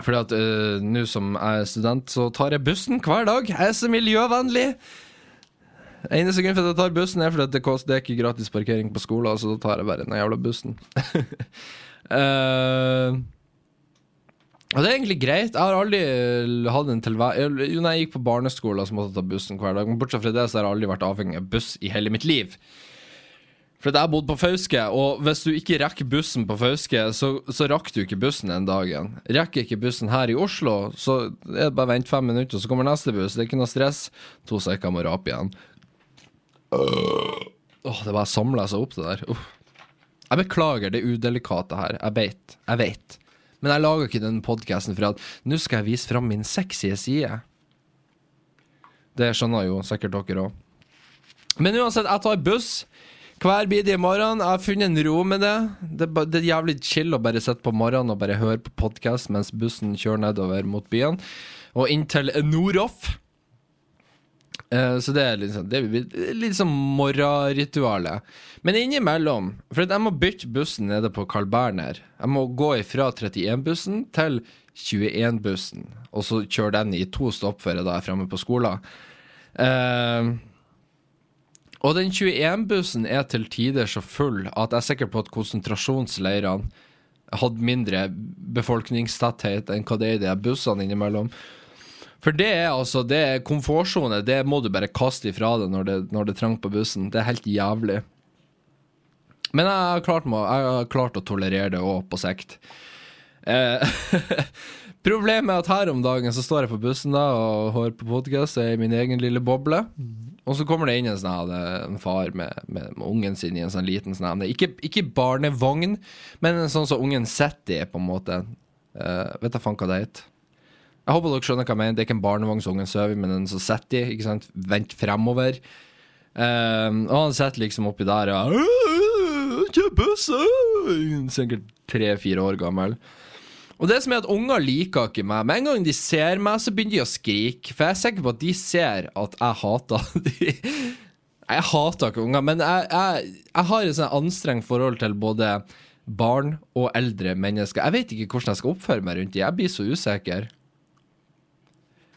Fordi at uh, nå som jeg er student, så tar jeg bussen hver dag. Jeg er så miljøvennlig. Eneste grunn for at jeg tar bussen, er fordi det, koster, det er ikke gratis parkering på skolen, så da tar jeg bare den jævla bussen. uh, [laughs] og det er egentlig greit. Jeg har aldri hatt en tilværelse Jo, når jeg gikk på barneskolen, så måtte jeg ta bussen hver dag. Men bortsett fra det, så har jeg aldri vært avhengig av buss i hele mitt liv. For jeg bodde på Fauske, og hvis du ikke rekker bussen på Fauske, så, så rakk du ikke bussen den dagen. Rekker ikke bussen her i Oslo, så er det bare vent fem minutter, så kommer neste buss. Det er ikke noe stress. To sekker må rape igjen. Åh, det bare samla seg opp, det der. Uh. Jeg beklager det udelikate her. Jeg beit. Jeg veit. Men jeg lager ikke den podkasten for at nå skal jeg vise fram min sexy side. Det skjønner jo sikkert dere òg. Men uansett, jeg tar buss hver bidige morgen. Jeg har funnet en ro med det. Det er, det er jævlig chill å bare sitte på morgenen og bare høre på podkast mens bussen kjører nedover mot byen. Og inn til Noroff. Eh, så det er liksom, det er litt sånn morgenritualet. Men innimellom For jeg må bytte bussen nede på Carl Berner. Jeg må gå ifra 31-bussen til 21-bussen, og så kjøre den i to stopp før jeg da er framme på skolen. Uh, og den 21-bussen er til tider så full at jeg er sikker på at konsentrasjonsleirene hadde mindre befolkningstetthet enn hva det er i de bussene innimellom. For det er altså det er komfortsone. Det må du bare kaste ifra deg når det, når det er trangt på bussen. Det er helt jævlig. Men jeg har klart, jeg har klart å tolerere det òg, på sikt. Eh, [laughs] Problemet er at her om dagen så står jeg på bussen da og hører på podkast i min egen lille boble. Og så kommer det inn en, sånn, en far med, med, med ungen sin i en sånn liten sånn ikke, ikke barnevogn, men en sånn som ungen sitter i, på en måte. Eh, vet da faen hva det heter. Jeg håper dere skjønner hva jeg mener. Det er ikke en barnevogn som ungen sover men en som sitter i. ikke sant? Vent fremover. Eh, og han sitter liksom oppi der og Kjøp buss! øh!» Sikkert tre-fire år gammel. Og det som er at Unger liker ikke meg. Med en gang de ser meg, så begynner de å skrike. For jeg er sikker på at de ser at jeg hater [laughs] de. Jeg hater ikke unger, men jeg, jeg, jeg har et sånn anstrengt forhold til både barn og eldre mennesker. Jeg vet ikke hvordan jeg skal oppføre meg rundt dem. Jeg blir så usikker.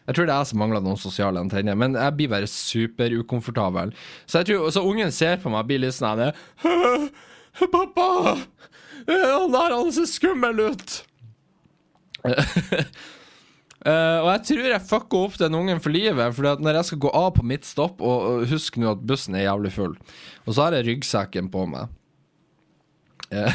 Jeg tror det er jeg som mangler noen sosiale antenner, men jeg blir bare superukomfortabel. Så jeg tror, så ungen ser på meg blir litt sånn Pappa! Han der, han ser skummel ut! Uh, [laughs] og jeg tror jeg fucker opp den ungen for livet. For når jeg skal gå av på mitt stopp, og, husk nå at bussen er jævlig full, og så har jeg ryggsekken på meg Eh,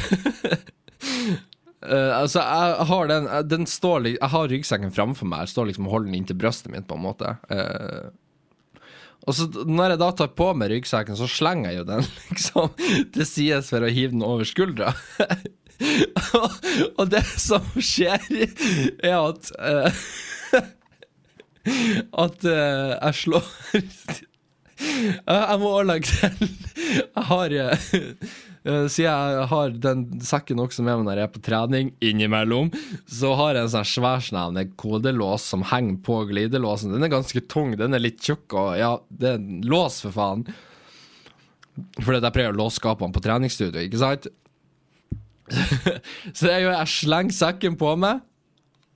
[laughs] eh, altså, jeg har den, den står, Jeg har ryggsekken framfor meg. Jeg står liksom og holder den inntil brystet mitt, på en måte. Uh, og så når jeg da tar på meg ryggsekken, så slenger jeg jo den [laughs] liksom til sides for å hive den over skuldra. [laughs] og, det som skjer, er at uh, [laughs] At eh, jeg slår Jeg må legge til Jeg har eh, Siden jeg har den sekken også med meg når jeg er på trening innimellom, så har jeg en sånn svær sånn kodelås som henger på glidelåsen. Den er ganske tung, den er litt tjukk, og ja, det er en lås, for faen. Fordi at jeg prøver å låse skapene på treningsstudio, ikke sant? [laughs] så jeg, jeg slenger sekken på meg.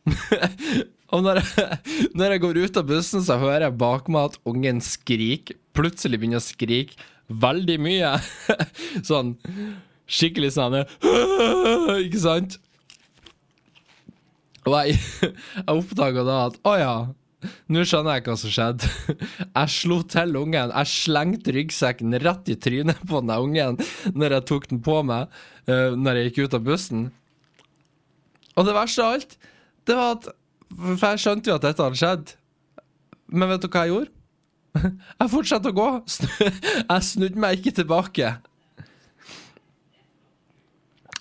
[laughs] og når jeg, når jeg går ut av bussen, så hører jeg bak meg at ungen skriker. Plutselig begynner å skrike veldig mye. [laughs] sånn skikkelig sånn Ikke sant? Og jeg, [laughs] jeg oppdaga da at å ja, nå skjønner jeg hva som skjedde. [laughs] Jeg slo til ungen. Jeg slengte ryggsekken rett i trynet på den ungen når jeg tok den på meg uh, Når jeg gikk ut av bussen. Og det verste av alt, det var at For jeg skjønte jo at dette hadde skjedd. Men vet du hva jeg gjorde? [laughs] Jeg fortsatte å gå. [laughs] Jeg snudde meg ikke tilbake.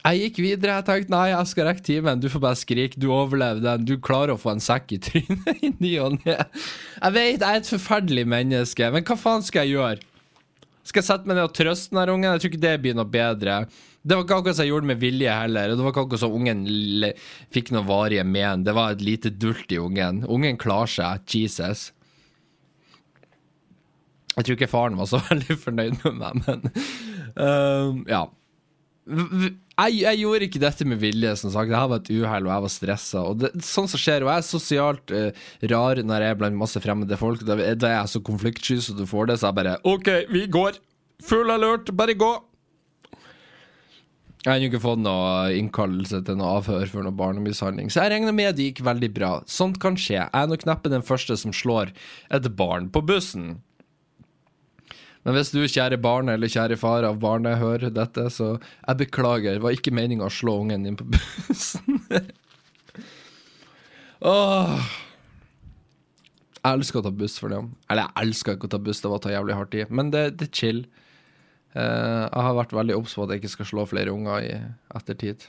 Jeg gikk videre. Jeg tenkte nei, jeg skal rekke timen. Du får bare skrike. Du overlever den. Du klarer å få en sekk i trynet [laughs] i ny og ne. Jeg vet jeg er et forferdelig menneske, men hva faen skal jeg gjøre? Skal jeg sette meg ned og trøste den ungen? Jeg tror ikke det blir noe bedre. Det var ikke akkurat som jeg gjorde med vilje heller. Det var ikke akkurat som ungen fikk noe varige men. Det var et lite dult i ungen. Ungen klarer seg. Jesus. Jeg tror ikke faren var så [laughs] veldig fornøyd med meg, men uh, ja. Jeg, jeg gjorde ikke dette med vilje, som sagt. Det her var et uhell, og jeg var stressa. Og det, sånn som skjer, og jeg er sosialt uh, rar når jeg er blant masse fremmede folk. Da, da er jeg så konfliktsky så du får det, så jeg bare OK, vi går. Full alert, bare gå. Jeg har ikke fått noe innkallelse til noe avhør for noe barnemishandling, så jeg regner med det gikk veldig bra. Sånt kan skje. Jeg er nok neppe den første som slår et barn på bussen. Men hvis du, kjære barn eller kjære far av barnet, hører dette, så jeg beklager. Det var ikke meninga å slå ungen din på bussen. [laughs] Åh. Jeg elsker å ta buss for det. Eller jeg elsker ikke å ta buss, det var å ta jævlig hardt i. Men det, det er chill. Uh, jeg har vært veldig obs på at jeg ikke skal slå flere unger i ettertid.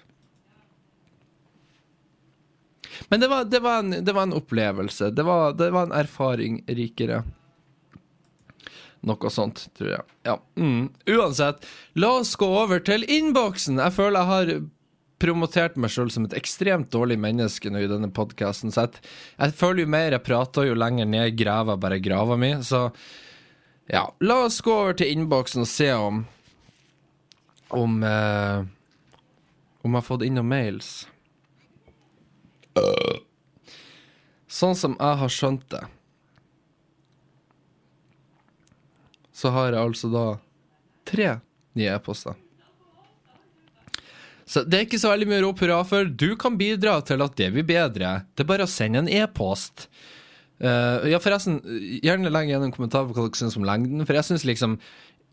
Men det var, det var, en, det var en opplevelse. Det var, det var en erfaring rikere. Noe sånt, tror jeg. Ja. Mm. Uansett, la oss gå over til innboksen. Jeg føler jeg har promotert meg sjøl som et ekstremt dårlig menneske nå i denne podkasten. Så jeg, jeg, føler jo mer jeg prater, jo lenger ned graver bare grava mi. Så ja, la oss gå over til innboksen og se om Om eh, Om jeg har fått inn noen mails. Sånn som jeg har skjønt det, så har jeg altså da tre nye e-poster. Så det er ikke så veldig mye å rope hurra for. Du kan bidra til at det blir bedre. Det er bare å sende en e-post. Uh, ja, forresten, gjerne legg igjen en kommentar på hva dere syns om lengden. For jeg syns liksom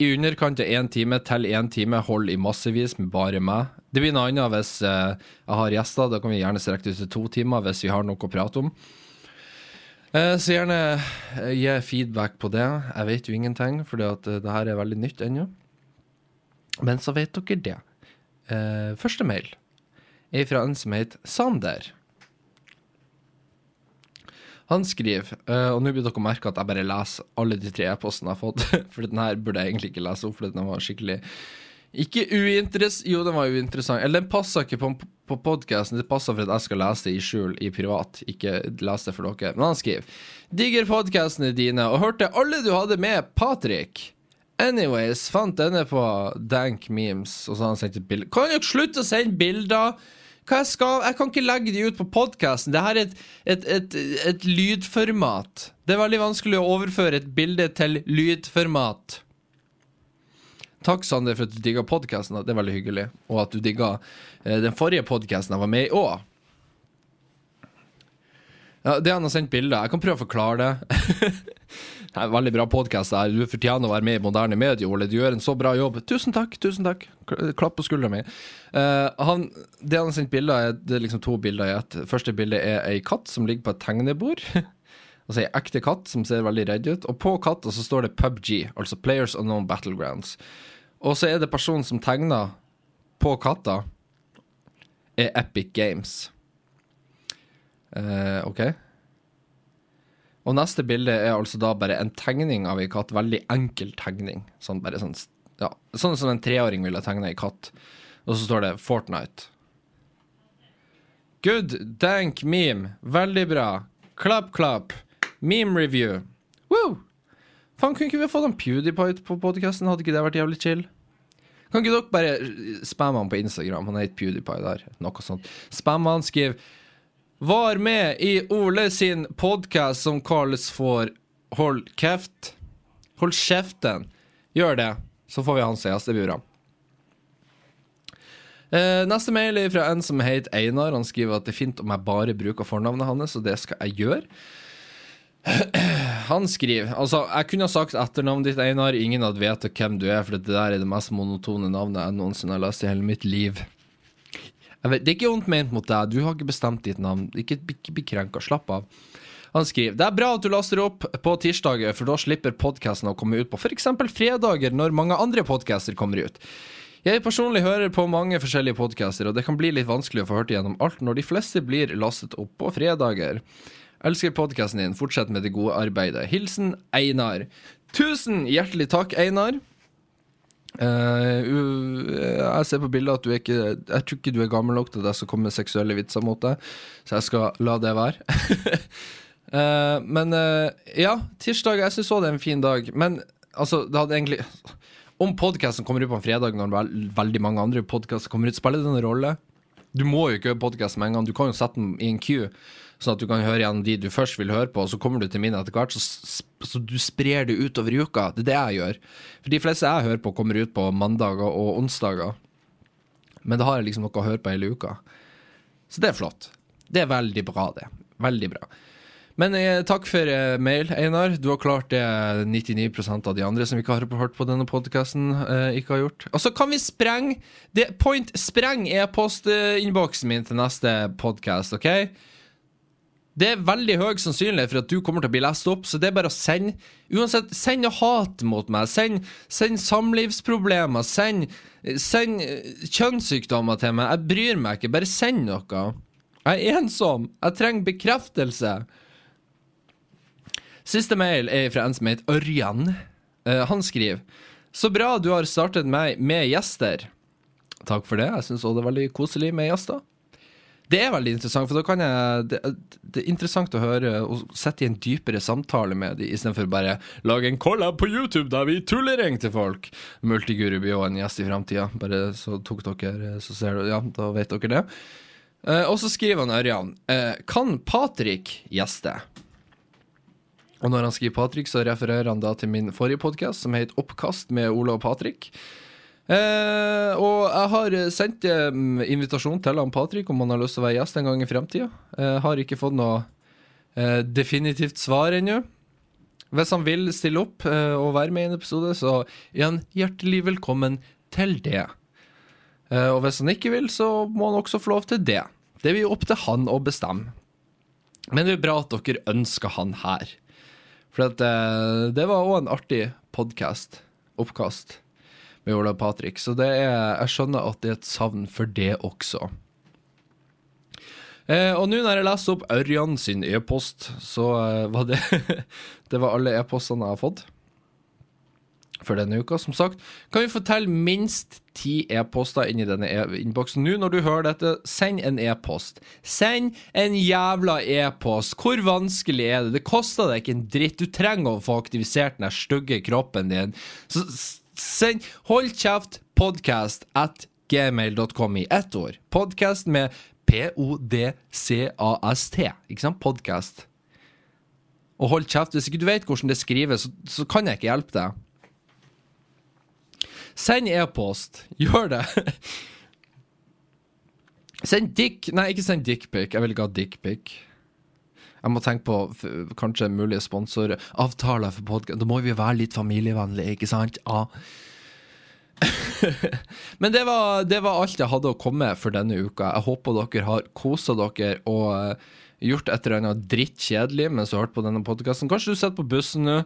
i underkant av én time til én time hold i massevis med bare meg. Det blir noe annet hvis uh, jeg har gjester. Da kan vi gjerne strekke det ut til to timer hvis vi har noe å prate om. Uh, så gjerne gi feedback på det. Jeg vet jo ingenting, for det, det her er veldig nytt ennå. Men så vet dere det. Eh, første mail er fra en som heter Sander. Han skriver, uh, og nå blir dere merke at jeg bare leser alle de tre e-postene jeg har fått, [laughs] for den her burde jeg egentlig ikke lese opp, for den var skikkelig ikke uinteressant Jo, den var uinteressant. Eller den passa ikke på, på podkasten. Det passa for at jeg skal lese det i skjul, i privat. Ikke lese det for dere. Men han skriver Digger podkastene dine og hørte alle du hadde med, Patrick. Anyways, fant denne på Dank Memes, og så har han sendt et bilde. Kan dere slutte å sende bilder? Hva jeg skal Jeg kan ikke legge de ut på podkasten. Dette er et, et, et, et, lydformat. Det er veldig vanskelig å overføre et bilde til lydformat. Takk, Sander, for at du digga podkasten. Det er veldig hyggelig. Og at du digga eh, den forrige podkasten jeg var med i òg. Ja, det han har sendt bilder. Jeg kan prøve å forklare det. Det er en veldig bra podkast. Du fortjener å være med i moderne medier, Ole. Du gjør en så bra jobb. Tusen takk. tusen takk Klapp på skuldra mi. Uh, han, det han har sendt bilder er, det er liksom to bilder i ett. Første bilde er ei katt som ligger på et tegnebord. [laughs] altså ei ekte katt som ser veldig redd ut. Og på katta så står det PubG, altså Players Unknown Battlegrounds. Og så er det personen som tegner på katta, er Epic Games. Uh, OK? Og neste bilde er altså da bare en tegning av ei katt. Veldig enkel tegning. Sånn bare sånn ja, Sånn som en treåring ville tegne ei katt. Og så står det Fortnite. Good dank meme. Veldig bra. Klapp, klapp. Meme review. Woo! Faen, kunne ikke vi fått en PewDiePie på podkasten? Hadde ikke det vært jævlig chill? Kan ikke dere bare spamme han på Instagram? Han heter PewDiePie der. Noe sånt. Spamme han, skriv var med i Ole sin podkast som kalles for Hold kjeft. Hold kjeften. Gjør det, så får vi hans gjest. Blir bra. Eh, neste mail er fra en som heter Einar. Han skriver at det er fint om jeg bare bruker fornavnet hans, og det skal jeg gjøre. [clears throat] Han skriver Altså, jeg kunne ha sagt etternavnet ditt, Einar. Ingen hadde vet hvem du er, for det der er det mest monotone navnet jeg noensinne har lest i hele mitt liv. Vet, det er ikke vondt ment mot deg, du har ikke bestemt ditt navn. Ikke, bli krenka, slapp av. Han skriver Det er bra at du laster opp på tirsdager, for da slipper podkasten å komme ut på f.eks. fredager, når mange andre podcaster kommer ut. Jeg personlig hører på mange forskjellige podcaster, og det kan bli litt vanskelig å få hørt igjennom alt når de fleste blir lastet opp på fredager. Elsker podkasten din, fortsett med det gode arbeidet. Hilsen Einar. Tusen hjertelig takk, Einar. Uh, jeg ser på bildet at du er ikke Jeg tror ikke du er gammel nok til at jeg skal komme med seksuelle vitser mot deg, så jeg skal la det være. uh, [laughs] men uh, ja, tirsdag Jeg syns òg det er en fin dag. Men altså, det hadde egentlig Om podkasten kommer ut på en fredag når vel, veldig mange andre podkaster kommer ut, spiller det noen rolle? Du må jo ikke høre podkast med en gang. Du kan jo sette den i en queue sånn at du kan høre igjen de du først vil høre på, og så kommer du til mine etter hvert, så, så, du sprer det utover i uka. Det er det jeg gjør. For de fleste jeg hører på, kommer ut på mandager og onsdager. Men da har jeg liksom noe å høre på hele uka. Så det er flott. Det er veldig bra, det. Veldig bra. Men eh, takk for eh, mail, Einar. Du har klart det 99% av de andre som ikke har hørt på denne podkasten, eh, ikke har gjort. Og så kan vi sprenge Point spreng e-postinnboksen min til neste podkast, OK? Det er veldig høy sannsynlighet for at du kommer til å bli lest opp, så det er bare å sende Uansett, send hat mot meg. Send, send samlivsproblemer. Send, send kjønnssykdommer til meg. Jeg bryr meg ikke. Bare send noe. Jeg er ensom. Jeg trenger bekreftelse. Siste mail er fra en som heter Ørjan. Uh, han skriver Så bra du har startet meg med gjester. Takk for det. Jeg syns òg det er veldig koselig med gjester. Det er veldig interessant, for da kan jeg Det, det er interessant å høre og sette i en dypere samtale med dem, istedenfor bare lage en collab på YouTube der vi tullering til folk. Multiguru blir òg en gjest i framtida, bare så tok dere Så ser du, ja, da vet dere det. Eh, og så skriver han Ørjan eh, Kan Patrick gjeste? Og når han skriver Patrick, så refererer han da til min forrige podkast, som heter Oppkast med Ola og Patrick. Eh, og jeg har sendt eh, invitasjon til han Patrick om han har lyst til å være gjest en gang i fremtida. Eh, har ikke fått noe eh, definitivt svar ennå. Hvis han vil stille opp eh, og være med i en episode, så er han hjertelig velkommen til det. Eh, og hvis han ikke vil, så må han også få lov til det. Det blir opp til han å bestemme. Men det er bra at dere ønsker han her. For at, det var òg en artig podkast. Oppkast med Ola Patrick. Så det er, jeg skjønner at det er et savn for det også. Eh, og nå når jeg leser opp Ørjan sin e-post, så eh, var det [laughs] Det var alle e-postene jeg har fått for denne uka. Som sagt, kan vi fortelle minst ti e-poster inn i denne e- innboksen. Nå når du hører dette, send en e-post. Send en jævla e-post. Hvor vanskelig er det? Det koster deg ikke en dritt. Du trenger å få aktivisert den stygge kroppen din. Så send Hold kjeft podcast at gmail.com i ett ord. Podcast med P-O-D-C-A-S-T. Ikke sant? Podcast. Og hold kjeft. Hvis ikke du vet hvordan det skrives, så, så kan jeg ikke hjelpe deg. Send e-post. Gjør det. [laughs] Send dick Nei, ikke send dickpic. Jeg vil ikke ha dickpic. Jeg må tenke på kanskje mulige sponsoravtaler for podkast. Da må vi være litt familievennlige, ikke sant? Ja. [laughs] Men det var, det var alt jeg hadde å komme med for denne uka. Jeg håper dere har kosa dere og eh, gjort et eller annet drittkjedelig mens du har hørt på denne podkasten. Kanskje du sitter på bussen nå,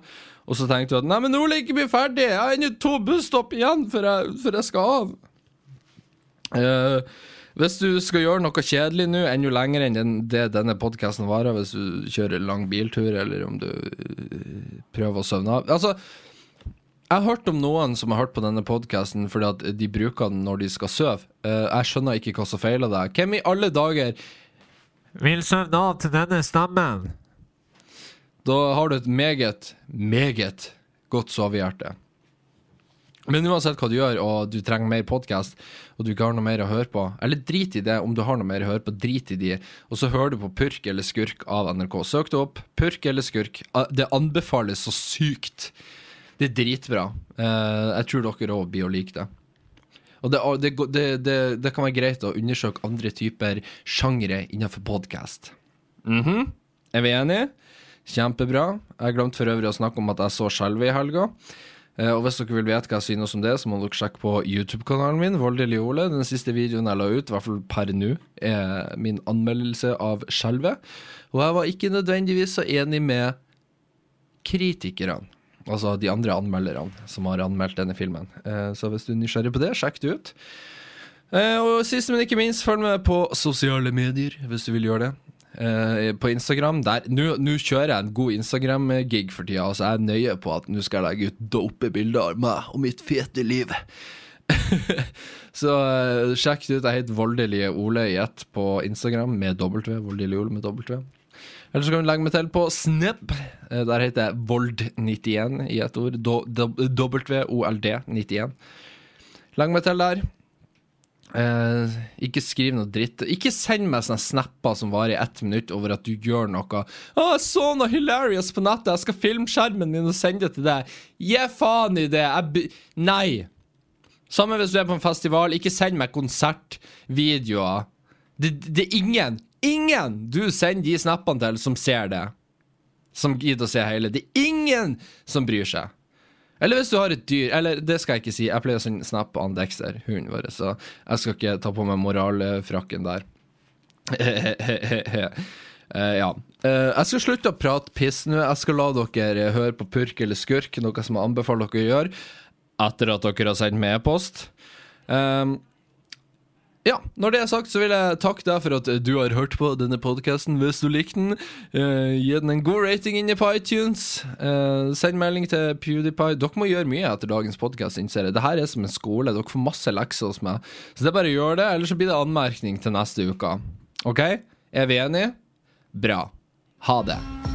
og så tenker du at Nei, men nå er ikke bli ferdig! Jeg har ennå to busstopp igjen før jeg, før jeg skal av. Eh, hvis du skal gjøre noe kjedelig nå, enda lenger enn den, det denne podkasten varer, hvis du kjører lang biltur, eller om du eh, prøver å sovne av Altså, jeg har hørt om noen som har hørt på denne podkasten fordi at de bruker den når de skal sove. Eh, jeg skjønner ikke hva som feiler deg. Hvem i alle dager Vil søvne av til denne stemmen. Da har du et meget, meget godt sovehjerte. Men uansett hva du gjør, og du trenger mer podkast, og du ikke har noe mer å høre på, eller drit i det om du har noe mer å høre på, drit i de, og så hører du på Purk eller Skurk av NRK. Søk det opp. Purk eller Skurk. Ah, Det anbefales så sykt. Det er dritbra. Eh, jeg tror dere òg blir å like det. Og det, det, det, det, kan være greit å undersøke andre typer sjangre innenfor podkast. Mhm. Er vi enige? Kjempebra. Jeg glemte for øvrig å snakke om at jeg så skjelvet i helga. Eh, og hvis dere vil vite hva jeg synes om det, så må dere sjekke på YouTube-kanalen min, Voldelig Ole. Den siste videoen jeg la ut, i hvert fall per nå, er min anmeldelse av skjelvet. Og jeg var ikke nødvendigvis så enig med kritikerne. Altså de andre anmelderne som har anmeldt denne filmen. Eh, så hvis du er nysgjerrig på det, sjekk det ut. Eh, og sist, men ikke minst, følg med på sosiale medier hvis du vil gjøre det. Eh, på Instagram. der Nå kjører jeg en god Instagram-gig for tida. Altså Jeg er nøye på at nå skal jeg legge ut dope bilder av meg og mitt fete liv. [laughs] så uh, sjekk det ut. Jeg heter Voldelige Ole i ett på Instagram med W. Voldelige Ole med W. Eller så kan du legge meg til på Snap. Uh, Der heter jeg Vold91 i ett ord. W-O-L-D 91. Legg meg til der. Eh, ikke skriv noe dritt. Ikke send meg sånne snapper som varer i ett minutt over at du gjør noe. 'Å, jeg så noe hilarious på nettet, jeg skal filme skjermen din og sende det til deg.' Gi faen i det. Jeg b Nei. Samme hvis du er på en festival. Ikke send meg konsertvideoer. Det, det er ingen, ingen du sender de snappene til, som ser det. Som gidder å se hele. Det er ingen som bryr seg. Eller hvis du har et dyr Eller det skal jeg ikke si. Jeg pleier å sende snap han Dexter, hunden vår, så jeg skal ikke ta på meg moralfrakken der. Uh, [laughs] ja. Uh, jeg skal slutte å prate piss nå. Jeg skal la dere høre på Purk eller Skurk, noe som jeg anbefaler dere å gjøre etter at dere har sendt med e-post. Um, Ja, når det er sagt, så vil jeg takke deg for at du har hørt på denne podkasten. Hvis du likte den, eh, gi den en god rating inne på iTunes. Eh, send melding til PewDiePie. Dere må gjøre mye etter dagens podkast. Dette her er som en skole. Dere får masse lekser hos meg. Så det er bare å gjøre det, ellers så blir det anmerkning til neste uke. OK? Er vi enige? Bra. Ha det.